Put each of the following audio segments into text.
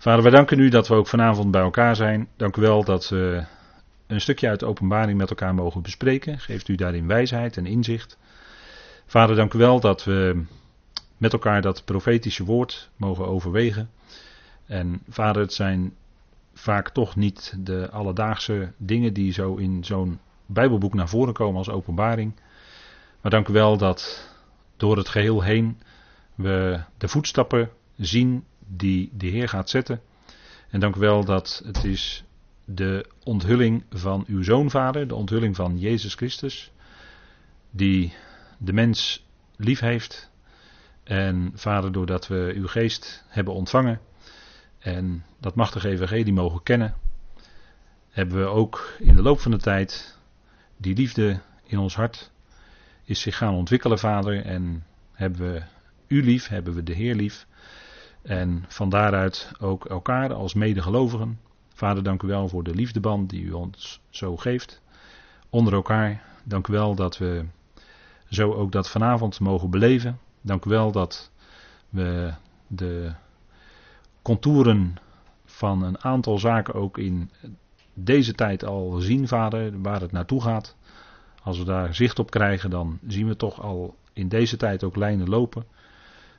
Vader, wij danken u dat we ook vanavond bij elkaar zijn. Dank u wel dat we een stukje uit de openbaring met elkaar mogen bespreken. Geeft u daarin wijsheid en inzicht. Vader, dank u wel dat we met elkaar dat profetische woord mogen overwegen. En vader, het zijn vaak toch niet de alledaagse dingen die zo in zo'n Bijbelboek naar voren komen als openbaring. Maar dank u wel dat door het geheel heen we de voetstappen zien die de Heer gaat zetten. En dank u wel dat het is de onthulling van uw zoon, vader, de onthulling van Jezus Christus, die de mens lief heeft. En vader, doordat we uw geest hebben ontvangen en dat machtige evangelie mogen kennen, hebben we ook in de loop van de tijd die liefde in ons hart is zich gaan ontwikkelen, vader. En hebben we u lief, hebben we de Heer lief. En van daaruit ook elkaar als medegelovigen. Vader, dank u wel voor de liefdeband die u ons zo geeft. Onder elkaar, dank u wel dat we zo ook dat vanavond mogen beleven. Dank u wel dat we de contouren van een aantal zaken ook in deze tijd al zien, vader, waar het naartoe gaat. Als we daar zicht op krijgen, dan zien we toch al in deze tijd ook lijnen lopen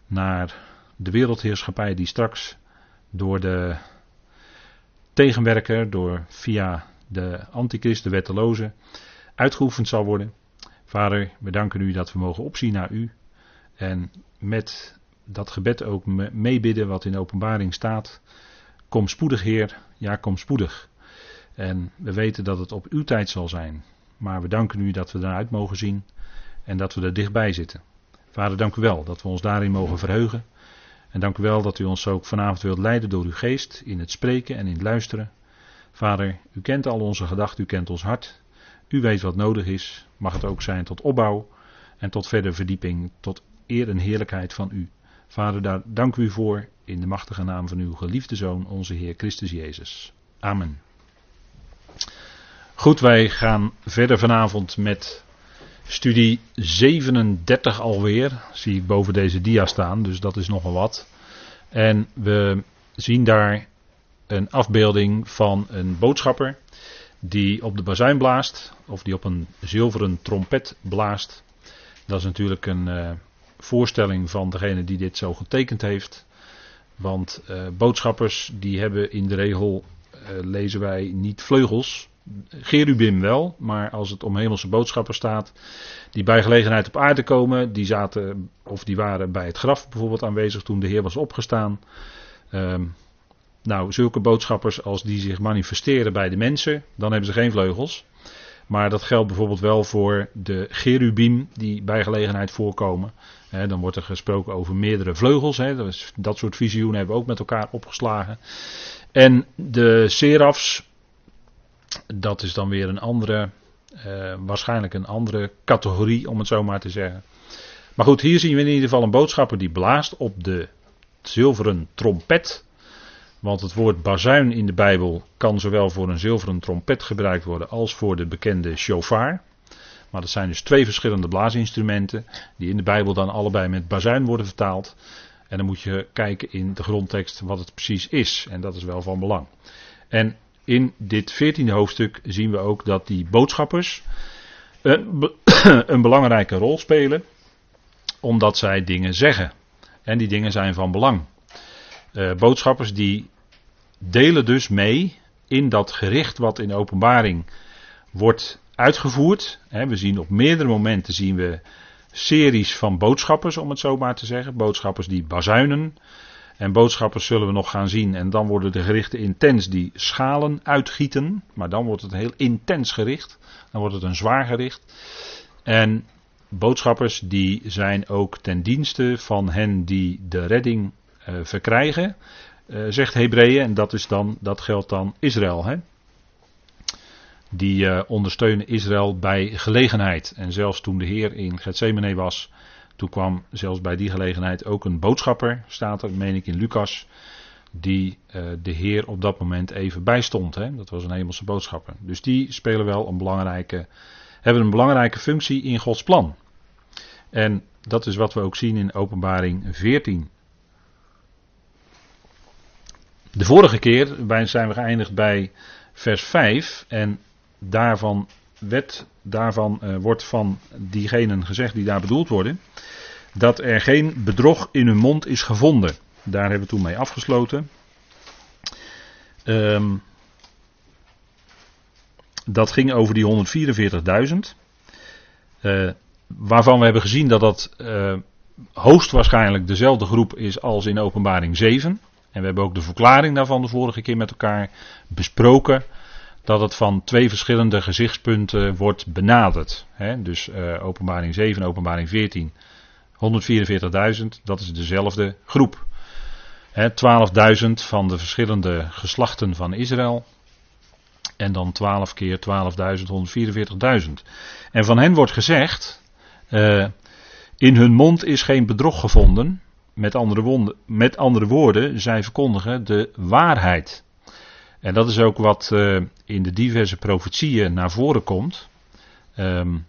naar de wereldheerschappij die straks door de tegenwerker, door via de antichrist, de wetteloze, uitgeoefend zal worden. Vader, we danken u dat we mogen opzien naar u en met dat gebed ook meebidden wat in de openbaring staat. Kom spoedig, Heer, ja, kom spoedig. En we weten dat het op uw tijd zal zijn. Maar we danken u dat we eruit mogen zien en dat we er dichtbij zitten. Vader, dank u wel dat we ons daarin mogen verheugen. En dank u wel dat u ons ook vanavond wilt leiden door uw geest in het spreken en in het luisteren. Vader, u kent al onze gedachten, u kent ons hart. U weet wat nodig is. Mag het ook zijn tot opbouw en tot verdere verdieping, tot eer en heerlijkheid van u. Vader, daar dank u voor in de machtige naam van uw geliefde Zoon, onze Heer Christus Jezus. Amen. Goed, wij gaan verder vanavond met studie 37 alweer. Zie ik boven deze dia staan, dus dat is nogal wat. En we zien daar een afbeelding van een boodschapper die op de bazuin blaast, of die op een zilveren trompet blaast. Dat is natuurlijk een uh, voorstelling van degene die dit zo getekend heeft. Want uh, boodschappers die hebben in de regel, uh, lezen wij, niet vleugels. Gerubim wel, maar als het om hemelse boodschappers staat, die bij gelegenheid op aarde komen, die zaten of die waren bij het graf bijvoorbeeld aanwezig toen de Heer was opgestaan. Um, nou, zulke boodschappers als die zich manifesteren bij de mensen, dan hebben ze geen vleugels. Maar dat geldt bijvoorbeeld wel voor de cherubim die bij gelegenheid voorkomen. dan wordt er gesproken over meerdere vleugels. Dat, dat soort visioenen hebben we ook met elkaar opgeslagen. En de serafs, dat is dan weer een andere, uh, waarschijnlijk een andere categorie om het zo maar te zeggen. Maar goed, hier zien we in ieder geval een boodschapper die blaast op de zilveren trompet. Want het woord bazuin in de Bijbel kan zowel voor een zilveren trompet gebruikt worden als voor de bekende shofar. Maar dat zijn dus twee verschillende blaasinstrumenten die in de Bijbel dan allebei met bazuin worden vertaald. En dan moet je kijken in de grondtekst wat het precies is. En dat is wel van belang. En in dit veertiende hoofdstuk zien we ook dat die boodschappers een, een belangrijke rol spelen. Omdat zij dingen zeggen. En die dingen zijn van belang. Uh, boodschappers die delen dus mee in dat gericht wat in openbaring wordt uitgevoerd. we zien op meerdere momenten zien we series van boodschappers, om het zo maar te zeggen. Boodschappers die bazuinen. En boodschappers zullen we nog gaan zien. En dan worden de gerichten intens die schalen uitgieten. Maar dan wordt het heel intens gericht. Dan wordt het een zwaar gericht. En boodschappers die zijn ook ten dienste van hen die de redding uh, verkrijgen. Uh, zegt Hebreeën. En dat, is dan, dat geldt dan Israël. Hè? Die uh, ondersteunen Israël bij gelegenheid. En zelfs toen de Heer in Gethsemane was. Toen kwam zelfs bij die gelegenheid ook een boodschapper, staat er, meen ik in Lucas, die uh, de Heer op dat moment even bijstond. Hè? Dat was een hemelse boodschapper. Dus die spelen wel een belangrijke, hebben een belangrijke functie in Gods plan. En dat is wat we ook zien in Openbaring 14. de vorige keer zijn we geëindigd bij vers 5 en daarvan, werd, daarvan uh, wordt van diegenen gezegd die daar bedoeld worden, dat er geen bedrog in hun mond is gevonden. Daar hebben we toen mee afgesloten. Um, dat ging over die 144.000. Uh, eh, waarvan we hebben gezien dat dat uh, hoogstwaarschijnlijk dezelfde groep is als in openbaring 7. En we hebben ook de verklaring daarvan de vorige keer met elkaar besproken. Dat het van twee verschillende gezichtspunten wordt benaderd. He, dus uh, openbaring 7 openbaring 14. 144.000, dat is dezelfde groep. 12.000 van de verschillende geslachten van Israël. En dan 12 keer 12.000, 144.000. En van hen wordt gezegd, uh, in hun mond is geen bedrog gevonden. Met andere, wonden, met andere woorden, zij verkondigen de waarheid. En dat is ook wat uh, in de diverse profetieën naar voren komt. Um,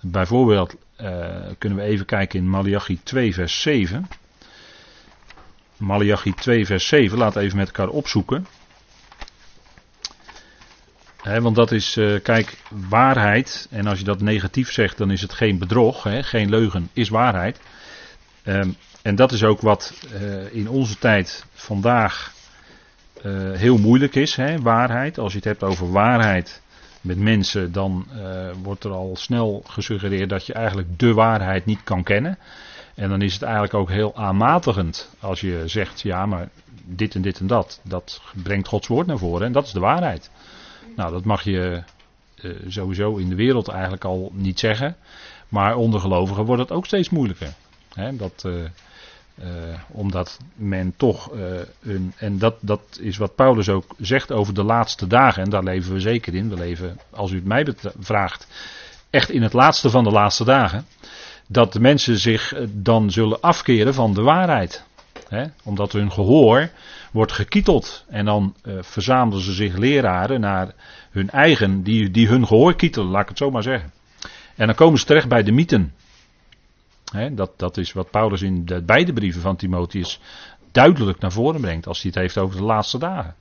bijvoorbeeld uh, kunnen we even kijken in Malachi 2 vers 7. Malachi 2 vers 7, laten even met elkaar opzoeken want dat is, uh, kijk, waarheid. En als je dat negatief zegt, dan is het geen bedrog. Geen leugen is waarheid. Um, en dat is ook wat in onze tijd vandaag uh, heel moeilijk is. He, waarheid. Als je het hebt over waarheid met mensen, dan wordt er al snel gesuggereerd dat je eigenlijk de waarheid niet kan kennen. En dan is het eigenlijk ook heel aanmatigend als je zegt, ja, maar dit en dit en dat, dat brengt Gods woord naar voren en dat is de waarheid. Nou, dat mag je uh, sowieso in de wereld eigenlijk al niet zeggen. Maar onder gelovigen wordt het ook steeds moeilijker. Hè, dat, uh, uh, omdat men toch een. En dat, dat is wat Paulus ook zegt over de laatste dagen. En daar leven we zeker in. We leven, als u het mij vraagt, echt in het laatste van de laatste dagen. Dat de mensen zich dan zullen afkeren van de waarheid. Hè, omdat hun gehoor wordt gekieteld. En dan uh, verzamelen ze zich leraren naar hun eigen, die, die hun gehoor kietelen, laat ik het zo maar zeggen. En dan komen ze terecht bij de mythen. Dat, dat is wat Paulus in de beide brieven van Timotheus duidelijk naar voren brengt als hij het heeft over de laatste dagen.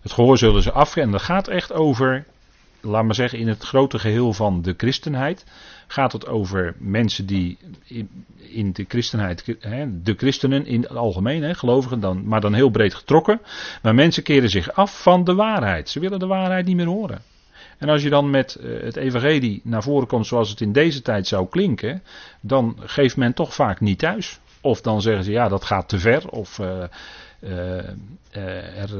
Het gehoor zullen ze af en dat gaat echt over, laat maar zeggen, in het grote geheel van de christenheid gaat het over mensen die in, de christenheid, de christenen in het algemeen, gelovigen, dan, maar dan heel breed getrokken. Maar mensen keren zich af van de waarheid. Ze willen de waarheid niet meer horen. En als je dan met eh, het evangelie naar voren komt zoals het in deze tijd zou klinken, dan geeft men toch vaak niet thuis. Of dan zeggen ze ja, dat gaat te ver. Of uh, uh, er,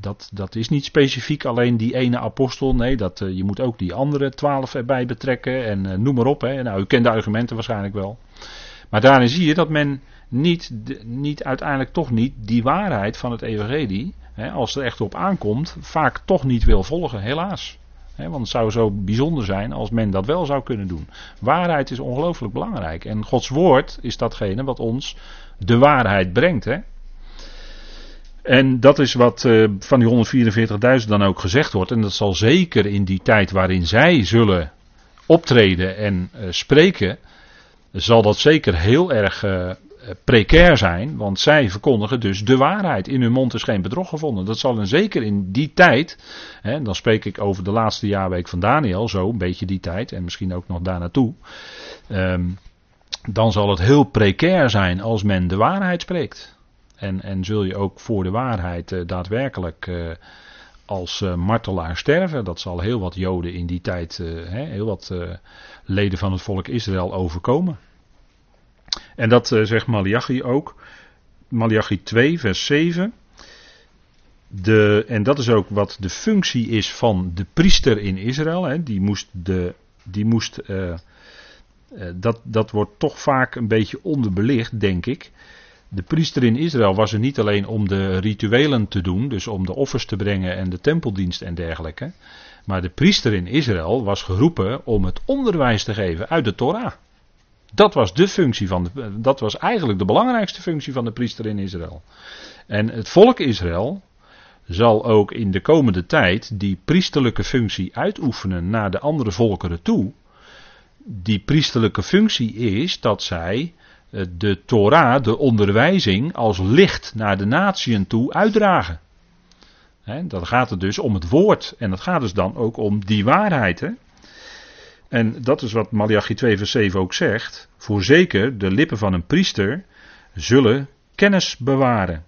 dat, dat is niet specifiek alleen die ene apostel. Nee, dat, je moet ook die andere twaalf erbij betrekken. En noem maar op. Hè. Nou, u kent de argumenten waarschijnlijk wel. Maar daarin zie je dat men niet, niet uiteindelijk toch niet die waarheid van het evangelie, als het er echt op aankomt, vaak toch niet wil volgen, helaas. Want het zou zo bijzonder zijn als men dat wel zou kunnen doen. Waarheid is ongelooflijk belangrijk. En Gods woord is datgene wat ons de waarheid brengt. Hè? En dat is wat uh, van die 144.000 dan ook gezegd wordt. En dat zal zeker in die tijd waarin zij zullen optreden en uh, spreken, zal dat zeker heel erg uh, precair zijn. Want zij verkondigen dus de waarheid. In hun mond is geen bedrog gevonden. Dat zal en zeker in die tijd, hè, dan spreek ik over de laatste jaarweek van Daniel, zo een beetje die tijd en misschien ook nog daar naartoe. Um, dan zal het heel precair zijn als men de waarheid spreekt. En, en zul je ook voor de waarheid uh, daadwerkelijk uh, als martelaar sterven. Dat zal heel wat Joden in die tijd, hè, heel wat leden van het volk Israël overkomen. En dat zegt Malachi ook. Malachi 2, vers 7. De, en dat is ook wat de functie is van de priester in Israël. Hè. Die moest, de, die moest dat, dat wordt toch vaak een beetje onderbelicht, denk ik. De priester in Israël was er niet alleen om de rituelen te doen, dus om de offers te brengen en de tempeldienst en dergelijke. Maar de priester in Israël was geroepen om het onderwijs te geven uit de Torah. Dat was de functie van dat was eigenlijk de belangrijkste functie van de priester in Israël. En het volk Israël zal ook in de komende tijd die priesterlijke functie uitoefenen naar de andere volkeren toe. Die priesterlijke functie is dat zij eh, de Torah, de onderwijzing, als licht naar de natieën toe uitdragen. Dan gaat het dus om het woord. En dat gaat dus dan ook om die waarheid. Hè? En dat is wat Malachi 2 vers 7 ook zegt. Voorzeker, de lippen van een priester zullen kennis bewaren.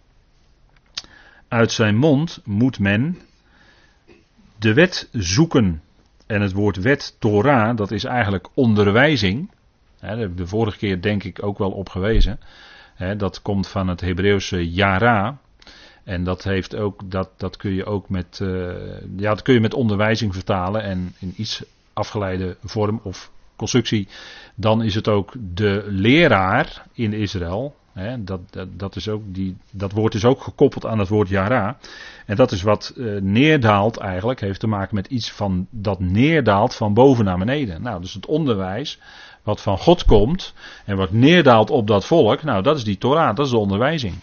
Uit zijn mond moet men de wet zoeken. En het woord wet, Torah, dat is eigenlijk onderwijzing. daar heb ik de vorige keer denk ik ook wel op gewezen. dat komt van het Hebreeuwse yara. En dat, heeft ook, dat, dat kun je ook met, uh, ja, dat kun je met onderwijzing vertalen. En in iets afgeleide vorm of constructie. Dan is het ook de leraar in Israël. Hè, dat, dat, is ook die, dat woord is ook gekoppeld aan het woord Yara. En dat is wat uh, neerdaalt eigenlijk, heeft te maken met iets van dat neerdaalt van boven naar beneden. Nou, dus het onderwijs wat van God komt en wat neerdaalt op dat volk, nou dat is die Torah, dat is de onderwijzing.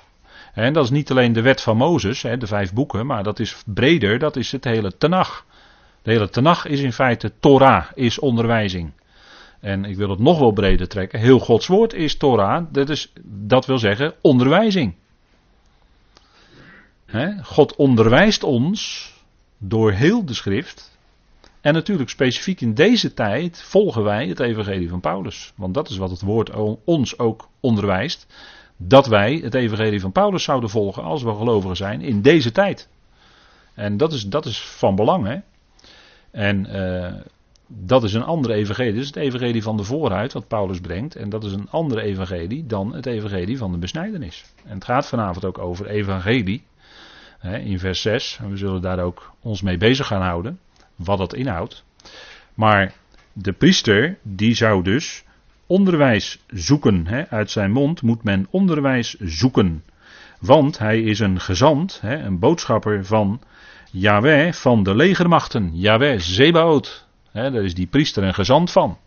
En dat is niet alleen de wet van Mozes, de vijf boeken, maar dat is breder, dat is het hele Tenach. De hele Tenach is in feite Torah, is onderwijzing. En ik wil het nog wel breder trekken. Heel Gods woord is Torah. Dat, is, dat wil zeggen onderwijzing. God onderwijst ons door heel de schrift. En natuurlijk specifiek in deze tijd volgen wij het evangelie van Paulus. Want dat is wat het woord ons ook onderwijst. Dat wij het evangelie van Paulus zouden volgen als we gelovigen zijn in deze tijd. En dat is, dat is van belang. Hè? En uh, dat is een andere evangelie. Is het evangelie van de vooruit wat Paulus brengt. En dat is een andere evangelie dan het evangelie van de besnijdenis. En het gaat vanavond ook over evangelie. In vers 6. En we zullen daar ook ons mee bezig gaan houden. Wat dat inhoudt. Maar de priester die zou dus onderwijs zoeken. Uit zijn mond moet men onderwijs zoeken. Want hij is een gezant, een boodschapper van Yahweh van de legermachten. Yahweh Zebaot. He, daar is die priester een gezant van.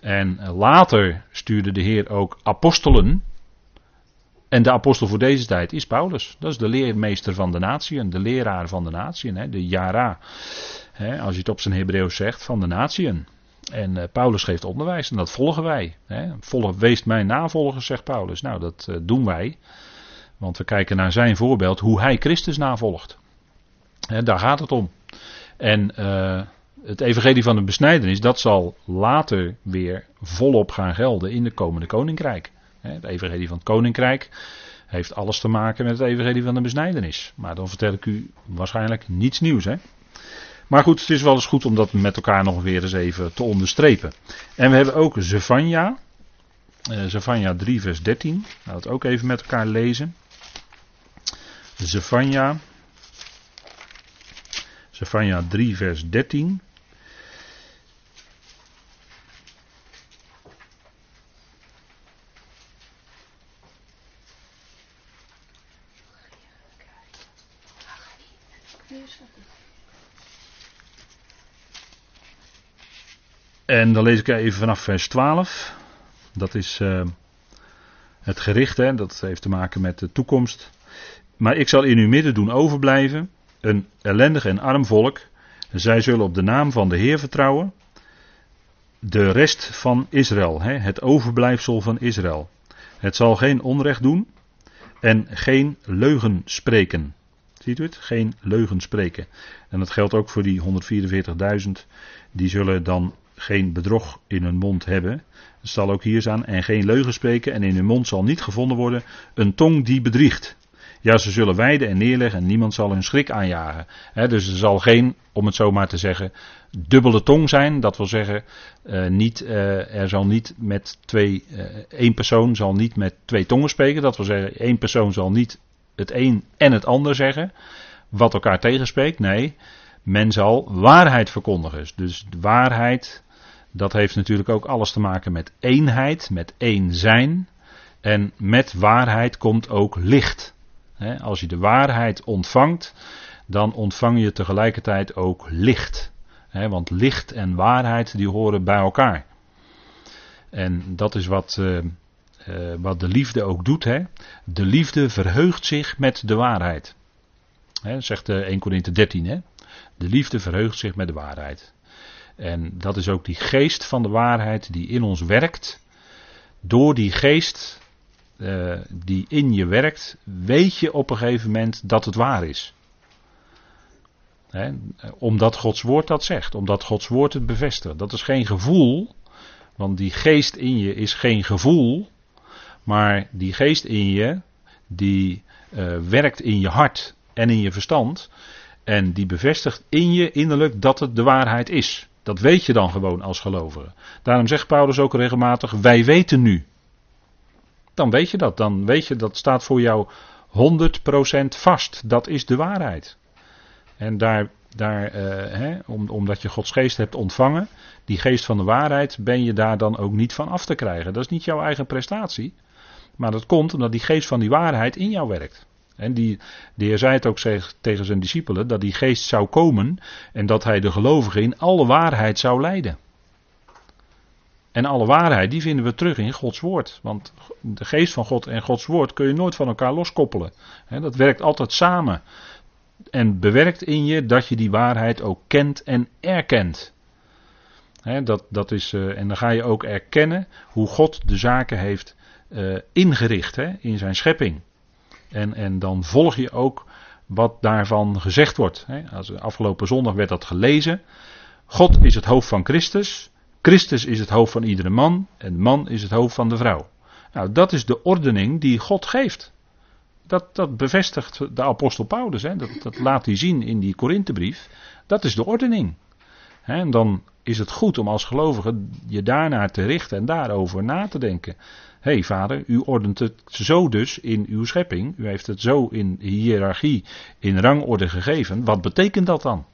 En later stuurde de Heer ook apostelen. En de apostel voor deze tijd is Paulus. Dat is de leermeester van de natieën, de leraar van de natieën, de Jara. als je het op zijn Hebreeuws zegt, van de natieën. En uh, Paulus geeft onderwijs en dat volgen wij. Hè. Volg, wees mijn navolger, zegt Paulus. Nou, dat uh, doen wij. Want we kijken naar zijn voorbeeld hoe hij Christus navolgt. Daar gaat het om. En uh, het evangelie van de besnijdenis, dat zal later weer volop gaan gelden in de komende koninkrijk. Het evangelie van het koninkrijk heeft alles te maken met het evangelie van de besnijdenis. Maar dan vertel ik u waarschijnlijk niets nieuws. Maar goed, het is wel eens goed om dat met elkaar nog weer eens even te onderstrepen. En we hebben ook Zevania. Zevania 3 vers 13. Laten we het ook even met elkaar lezen. Zevania. Zevania 3 vers 13. En dan lees ik even vanaf vers 12. Dat is uh, het gericht, hè? dat heeft te maken met de toekomst. Maar ik zal in uw midden doen overblijven, een ellendig en arm volk. Zij zullen op de naam van de Heer vertrouwen. De rest van Israël, hè? het overblijfsel van Israël. Het zal geen onrecht doen en geen leugen spreken. Ziet u het? Geen leugen spreken. En dat geldt ook voor die 144.000. Die zullen dan geen bedrog in hun mond hebben. Het zal ook hier staan. En geen leugen spreken. En in hun mond zal niet gevonden worden een tong die bedriegt. Ja, ze zullen wijden en neerleggen en niemand zal hun schrik aanjagen. dus er zal geen, om het zo maar te zeggen, dubbele tong zijn. Dat wil zeggen, uh, niet, uh, er zal niet met twee, uh, één persoon zal niet met twee tongen spreken. Dat wil zeggen, één persoon zal niet het een en het ander zeggen, wat elkaar tegenspreekt. Nee, men zal waarheid verkondigen. Dus waarheid, dat heeft natuurlijk ook alles te maken met eenheid, met één zijn. En met waarheid komt ook licht. Als je de waarheid ontvangt, dan ontvang je tegelijkertijd ook licht. Want licht en waarheid die horen bij elkaar. En dat is wat, uh, uh, wat de liefde ook doet. De liefde verheugt zich met de waarheid. Zegt 1 eh, Corinthië 13. Hè? De liefde verheugt zich met de waarheid. En dat is ook die geest van de waarheid die in ons werkt. door die geest uh, die in je werkt, weet je op een gegeven moment dat het waar is. Omdat Gods woord dat zegt, omdat Gods woord het bevestigt. Dat is geen gevoel, want die geest in je is geen gevoel, maar die geest in je, die uh, werkt in je hart en in je verstand. En die bevestigt in je innerlijk dat het de waarheid is. Dat weet je dan gewoon als gelovige. Daarom zegt Paulus ook regelmatig: Wij weten nu. Dan weet je dat. Dan weet je dat staat voor jou 100% vast. Dat is de waarheid. En daar, daar uh, hè, om, omdat je Gods geest hebt ontvangen, die geest van de waarheid, ben je daar dan ook niet van af te krijgen. Dat is niet jouw eigen prestatie. Maar dat komt omdat die geest van die waarheid in jou werkt. En die, de Heer zei het ook tegen zijn discipelen, dat die geest zou komen en dat hij de gelovigen in alle waarheid zou leiden. En alle waarheid, die vinden we terug in Gods woord. Want de geest van God en Gods woord kun je nooit van elkaar loskoppelen. dat werkt altijd samen. En bewerkt in je dat je die waarheid ook kent en erkent. dat, dat is, uh, en dan ga je ook erkennen hoe God de zaken heeft uh, ingericht in zijn schepping. En, en dan volg je ook wat daarvan gezegd wordt. Als, afgelopen zondag werd dat gelezen. God is het hoofd van Christus. Christus is het hoofd van iedere man. En man is het hoofd van de vrouw. Nou, dat is de ordening die God geeft. Dat, dat bevestigt de apostel Paulus. Hè? Dat, dat laat hij zien in die Korinthebrief. Dat is de ordening. En dan is het goed om als gelovige je daarnaar te richten en daarover na te denken. Hé hey, vader, u ordent het zo dus in uw schepping. U heeft het zo in hiërarchie, in rangorde gegeven. Wat betekent dat dan?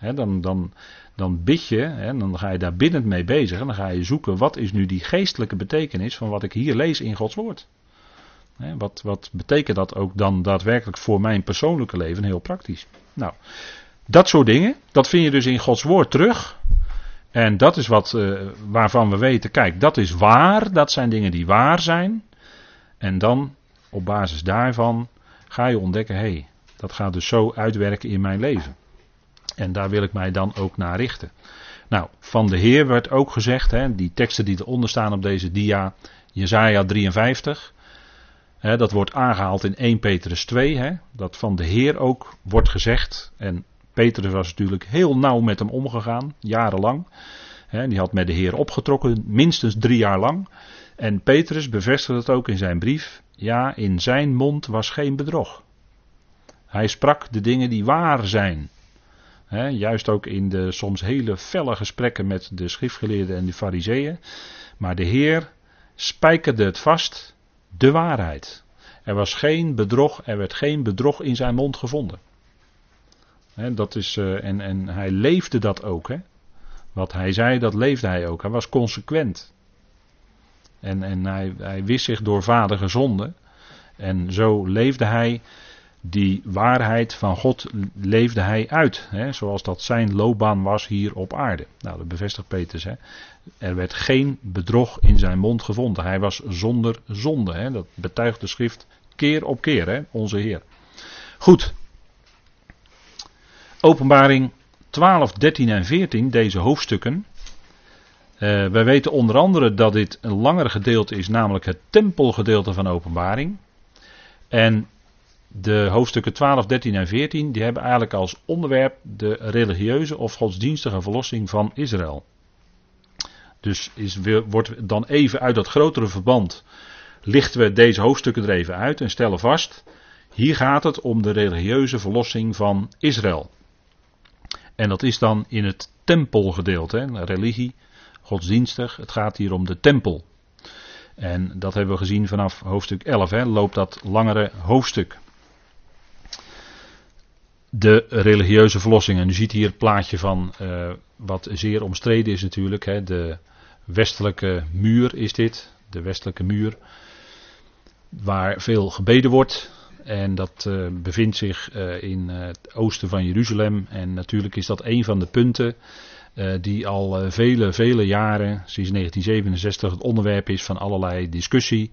Dan, dan, dan bid je, en dan ga je daar binnen mee bezig. En dan ga je zoeken wat is nu die geestelijke betekenis van wat ik hier lees in Gods woord. wat, wat betekent dat ook dan daadwerkelijk voor mijn persoonlijke leven? Heel praktisch. Nou, dat soort dingen, dat vind je dus in Gods woord terug. En dat is wat uh, waarvan we weten, kijk, dat is waar, dat zijn dingen die waar zijn. En dan, op basis daarvan, ga je ontdekken, hé, hey, dat gaat dus zo uitwerken in mijn leven. En daar wil ik mij dan ook naar richten. Nou, van de Heer werd ook gezegd, hè, die teksten die eronder staan op deze dia, Jezaja 53, hè, dat wordt aangehaald in 1 Petrus 2, hè, dat van de Heer ook wordt gezegd, en Petrus was natuurlijk heel nauw met hem omgegaan, jarenlang. die had met de Heer opgetrokken, minstens drie jaar lang. En Petrus bevestigde het ook in zijn brief. Ja, in zijn mond was geen bedrog. Hij sprak de dingen die waar zijn. Juist ook in de soms hele felle gesprekken met de schriftgeleerden en de fariseeën. Maar de Heer spijkerde het vast, de waarheid. Er was geen bedrog, er werd geen bedrog in zijn mond gevonden dat is, uh, en, en hij leefde dat ook. Wat hij zei, dat leefde hij ook. Hij was consequent. En, en hij, hij wist zich door vader gezonden. En zo leefde hij die waarheid van God leefde hij uit. Hè, zoals dat zijn loopbaan was hier op aarde. Nou, dat bevestigt Petrus. Hè. Er werd geen bedrog in zijn mond gevonden. Hij was zonder zonde. Hè. Dat betuigt de schrift keer op keer, hè, onze Heer. Goed, Openbaring 12, 13 en 14, deze hoofdstukken. Uh, wij weten onder andere dat dit een langer gedeelte is, namelijk het tempelgedeelte van Openbaring. En de hoofdstukken 12, 13 en 14, die hebben eigenlijk als onderwerp de religieuze of godsdienstige verlossing van Israël. Dus is, wordt dan even uit dat grotere verband, lichten we deze hoofdstukken er even uit en stellen vast, hier gaat het om de religieuze verlossing van Israël. En dat is dan in het tempelgedeelte, hè, religie, godsdienstig. Het gaat hier om de tempel. En dat hebben we gezien vanaf hoofdstuk 11, hè, loopt dat langere hoofdstuk. De religieuze verlossing. En u ziet hier het plaatje van uh, wat zeer omstreden is natuurlijk. Hè, de westelijke muur is dit. De westelijke muur. Waar veel gebeden wordt. En dat uh, bevindt zich uh, in het oosten van Jeruzalem. En natuurlijk is dat een van de punten die al vele, vele jaren, sinds 1967, het onderwerp is van allerlei discussie.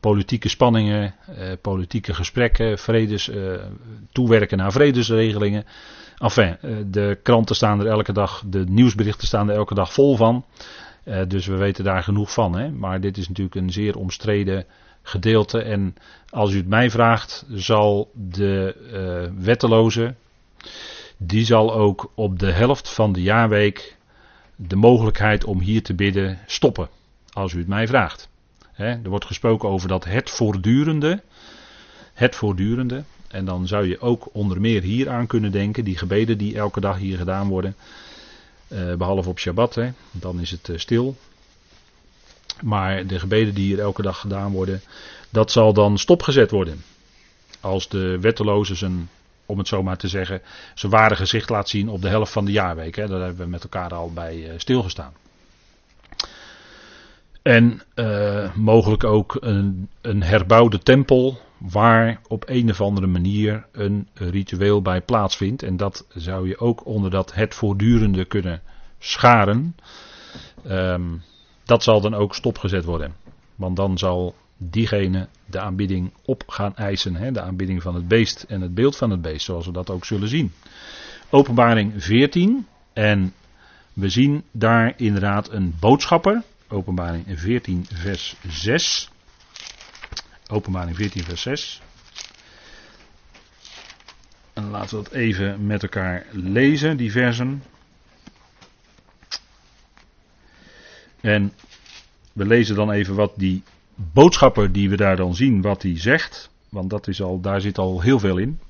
Politieke spanningen, politieke gesprekken, vredes, toewerken naar vredesregelingen. Enfin, de kranten staan er elke dag, de nieuwsberichten staan er elke dag vol van. Dus we weten daar genoeg van. Hè? Maar dit is natuurlijk een zeer omstreden gedeelte. En als u het mij vraagt, zal de wetteloze, die zal ook op de helft van de jaarweek de mogelijkheid om hier te bidden stoppen. Als u het mij vraagt. Er wordt gesproken over dat het voortdurende. Het voortdurende. En dan zou je ook onder meer hier aan kunnen denken, die gebeden die elke dag hier gedaan worden. Uh, behalve op Shabbat, hè, dan is het uh, stil. Maar de gebeden die hier elke dag gedaan worden, dat zal dan stopgezet worden. Als de wetteloze zijn, om het zo maar te zeggen, zijn ware gezicht laat zien op de helft van de jaarweek. Hè. Daar hebben we met elkaar al bij uh, stilgestaan. En mogelijk ook een, een herbouwde tempel waar op een of andere manier een ritueel bij plaatsvindt. En dat zou je ook onder dat het voortdurende kunnen scharen. Um, dat zal dan ook stopgezet worden. Want dan zal diegene de aanbidding op gaan eisen. Hè, de aanbidding van het beest en het beeld van het beest, zoals we dat ook zullen zien. Openbaring 14. En we zien daar inderdaad een boodschapper. Openbaring 14, vers 6. Openbaring 14, vers 6. En laten we dat even met elkaar lezen, die versen. En we lezen dan even wat die boodschapper die we daar dan zien, wat hij zegt. Want dat is al, daar zit al heel veel in.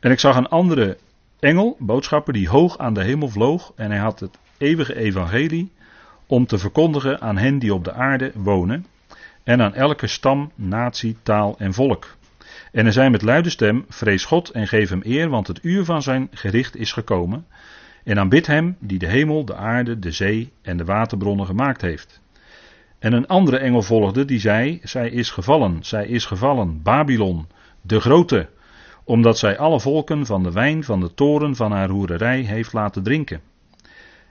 En ik zag een andere engel, boodschapper, die hoog aan de hemel vloog. En hij had het eeuwige evangelie om te verkondigen aan hen die op de aarde wonen en aan elke stam, natie, taal en volk. En er zei met luide stem: Vrees God en geef hem eer, want het uur van zijn gericht is gekomen. En aanbid hem die de hemel, de aarde, de zee en de waterbronnen gemaakt heeft. En een andere engel volgde die zei: Zij is gevallen, zij is gevallen, Babylon, de grote, omdat zij alle volken van de wijn van de toren van haar hoererij heeft laten drinken.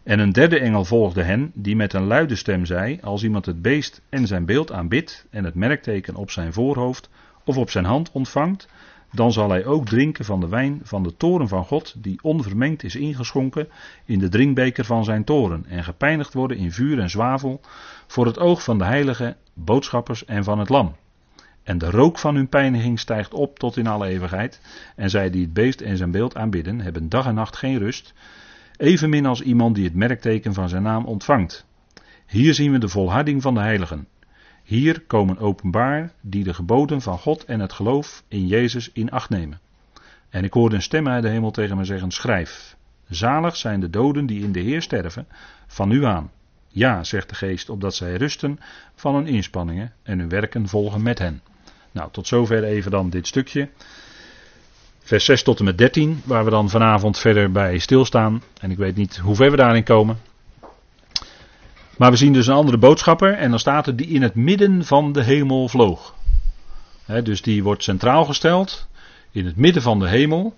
En een derde engel volgde hen, die met een luide stem zei: Als iemand het beest en zijn beeld aanbidt en het merkteken op zijn voorhoofd of op zijn hand ontvangt, dan zal hij ook drinken van de wijn van de toren van God, die onvermengd is ingeschonken in de drinkbeker van zijn toren, en gepijnigd worden in vuur en zwavel voor het oog van de heilige boodschappers en van het lam. En de rook van hun pijniging stijgt op tot in alle eeuwigheid, en zij die het beest en zijn beeld aanbidden, hebben dag en nacht geen rust, Evenmin als iemand die het merkteken van zijn naam ontvangt. Hier zien we de volharding van de heiligen. Hier komen openbaar die de geboden van God en het geloof in Jezus in acht nemen. En ik hoorde een stem uit de hemel tegen me zeggen: Schrijf. Zalig zijn de doden die in de Heer sterven, van nu aan. Ja, zegt de geest, opdat zij rusten van hun inspanningen en hun werken volgen met hen. Nou, tot zover even dan dit stukje vers 6 tot en met 13, waar we dan vanavond verder bij stilstaan. En ik weet niet hoe ver we daarin komen. Maar we zien dus een andere boodschapper en dan staat er die in het midden van de hemel vloog. dus die wordt centraal gesteld in het midden van de hemel.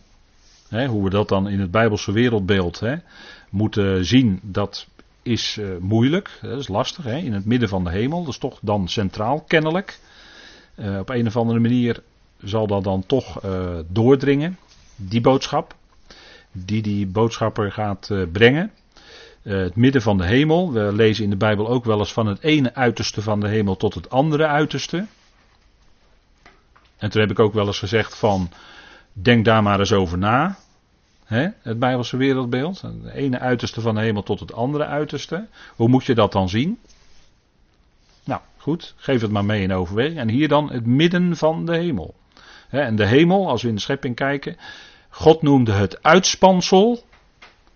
hoe we dat dan in het Bijbelse wereldbeeld moeten zien, dat is uh, moeilijk, dat is lastig. in het midden van de hemel, dat is toch dan centraal kennelijk. Uh, op een of andere manier zal dat dan toch uh, doordringen, die boodschap, die die boodschapper gaat uh, brengen. Uh, het midden van de hemel, we lezen in de Bijbel ook wel eens van het ene uiterste van de hemel tot het andere uiterste. En toen heb ik ook wel eens gezegd van, denk daar maar eens over na. Hè, het Bijbelse wereldbeeld. Het ene uiterste van de hemel tot het andere uiterste. Hoe moet je dat dan zien? Nou, goed, geef het maar mee in overweging. En hier dan het midden van de hemel en de hemel, als we in de schepping kijken. God noemde het uitspansel.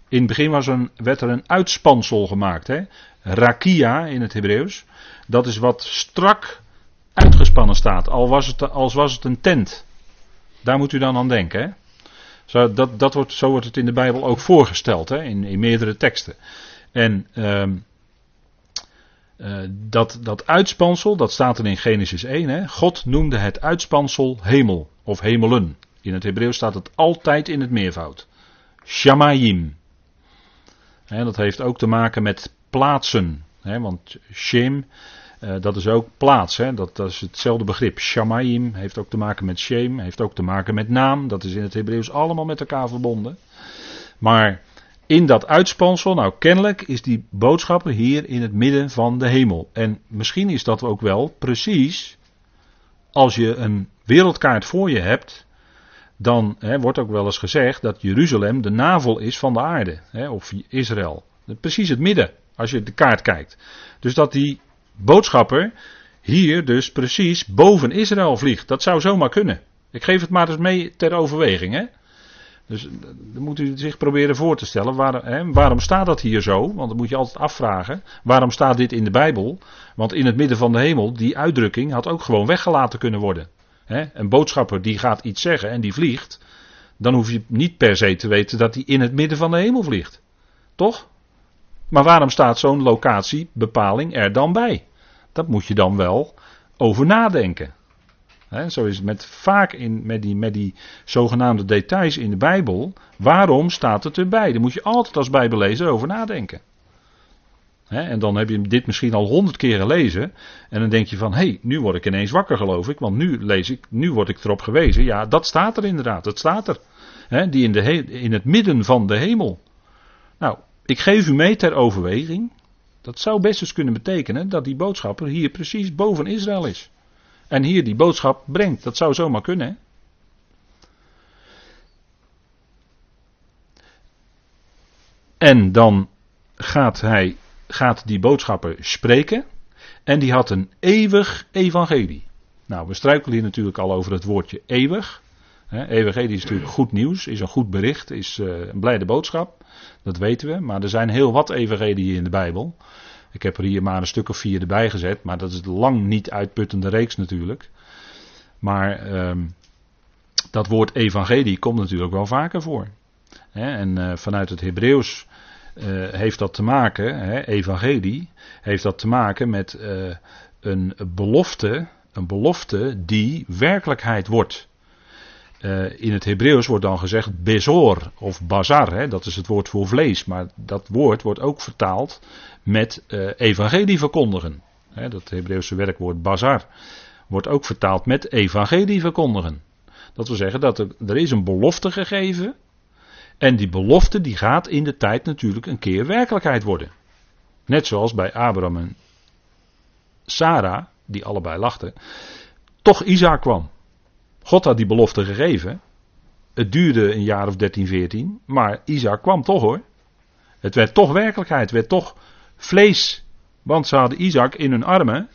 In het begin was een, werd er een uitspansel gemaakt. Hè? Rakia in het Hebreeuws. Dat is wat strak uitgespannen staat. Al was het, als was het een tent. Daar moet u dan aan denken. Hè? Zo, dat, dat wordt, zo wordt het in de Bijbel ook voorgesteld. Hè? In, in meerdere teksten. En ehm, uh, dat, dat uitspansel, dat staat er in Genesis 1. Hè? God noemde het uitspansel hemel of hemelen. In het Hebreeuws staat het altijd in het meervoud. Shamayim. Hè, dat heeft ook te maken met plaatsen. Want Shem, uh, dat is ook plaats. Dat, dat, is hetzelfde begrip. Shamayim heeft ook te maken met Shem, heeft ook te maken met naam. Dat is in het Hebreeuws allemaal met elkaar verbonden. Maar in dat uitspansel, nou kennelijk is die boodschapper hier in het midden van de hemel. En misschien is dat ook wel precies als je een wereldkaart voor je hebt, dan hè, wordt ook wel eens gezegd dat Jeruzalem de navel is van de aarde, hè, of Israël. Precies het midden, als je de kaart kijkt. Dus dat die boodschapper hier dus precies boven Israël vliegt. Dat zou zomaar kunnen. Ik geef het maar eens mee ter overweging. Hè? Dus dan moet u zich proberen voor te stellen. Hè, waarom staat dat hier zo? Want dan moet je altijd afvragen. Waarom staat dit in de Bijbel? Want in het midden van de hemel, die uitdrukking had ook gewoon weggelaten kunnen worden. Hè? Een boodschapper die gaat iets zeggen en die vliegt. Dan hoef je niet per se te weten dat hij in het midden van de hemel vliegt. Toch? Maar waarom staat zo'n locatiebepaling er dan bij? Dat moet je dan wel over nadenken. Zo is het met, vaak in, met, die, met die zogenaamde details in de Bijbel. Waarom staat het erbij? Daar moet je altijd als Bijbellezer over nadenken. en dan heb je dit misschien al honderd keer gelezen. En dan denk je van, hé, hey, nu word ik ineens wakker geloof ik. Want nu lees ik, nu word ik erop gewezen. Ja, dat staat er inderdaad, dat staat er. die in, de in het midden van de hemel. Nou, ik geef u mee ter overweging. Dat zou best eens kunnen betekenen dat die boodschapper hier precies boven Israël is. En hier die boodschap brengt. Dat zou zomaar kunnen. En dan gaat hij, gaat die boodschapper spreken. En die had een eeuwig evangelie. Nou, we struikelen hier natuurlijk al over het woordje eeuwig. evangelie is natuurlijk goed nieuws, is een goed bericht, is uh, een blijde boodschap. Dat weten we. Maar er zijn heel wat evangelieën in de Bijbel. Ik heb er hier maar een stuk of vier erbij gezet. Maar dat is lang niet uitputtende reeks natuurlijk. Maar ehm, dat woord evangelie komt natuurlijk wel vaker voor. en uh, vanuit het Hebreeuws uh, heeft dat te maken, evangelie, heeft dat te maken met uh, een belofte, een belofte die werkelijkheid wordt. Uh, in het Hebreeuws wordt dan gezegd bezor of bazar, hè, dat is het woord voor vlees, maar dat woord wordt ook vertaald met uh, evangelie verkondigen. Hè, dat Hebreeuwse werkwoord bazar wordt ook vertaald met evangelie verkondigen. Dat wil zeggen dat er, er is een belofte gegeven en die belofte die gaat in de tijd natuurlijk een keer werkelijkheid worden. Net zoals bij Abraham en Sarah, die allebei lachten, toch Isaac kwam. God had die belofte gegeven. Het duurde een jaar of 13, 14. Maar Isaac kwam toch hoor. Het werd toch werkelijkheid. Het werd toch vlees. Want ze hadden Isaac in hun armen.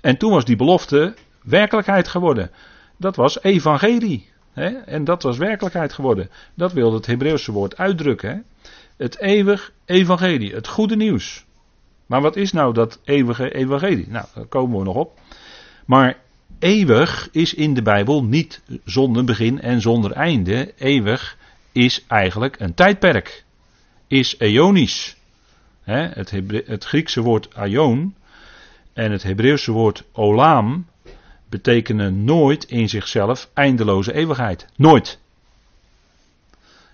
En toen was die belofte werkelijkheid geworden. Dat was evangelie. Hè? En dat was werkelijkheid geworden. Dat wilde het Hebreeuwse woord uitdrukken. Hè? Het eeuwig evangelie. Het goede nieuws. Maar wat is nou dat eeuwige evangelie? Nou, daar komen we nog op. Maar Eeuwig is in de Bijbel niet zonder begin en zonder einde. Eeuwig is eigenlijk een tijdperk. Is eonisch. het, het, Griekse woord aion en het Hebreeuwse woord olam betekenen nooit in zichzelf eindeloze eeuwigheid. Nooit.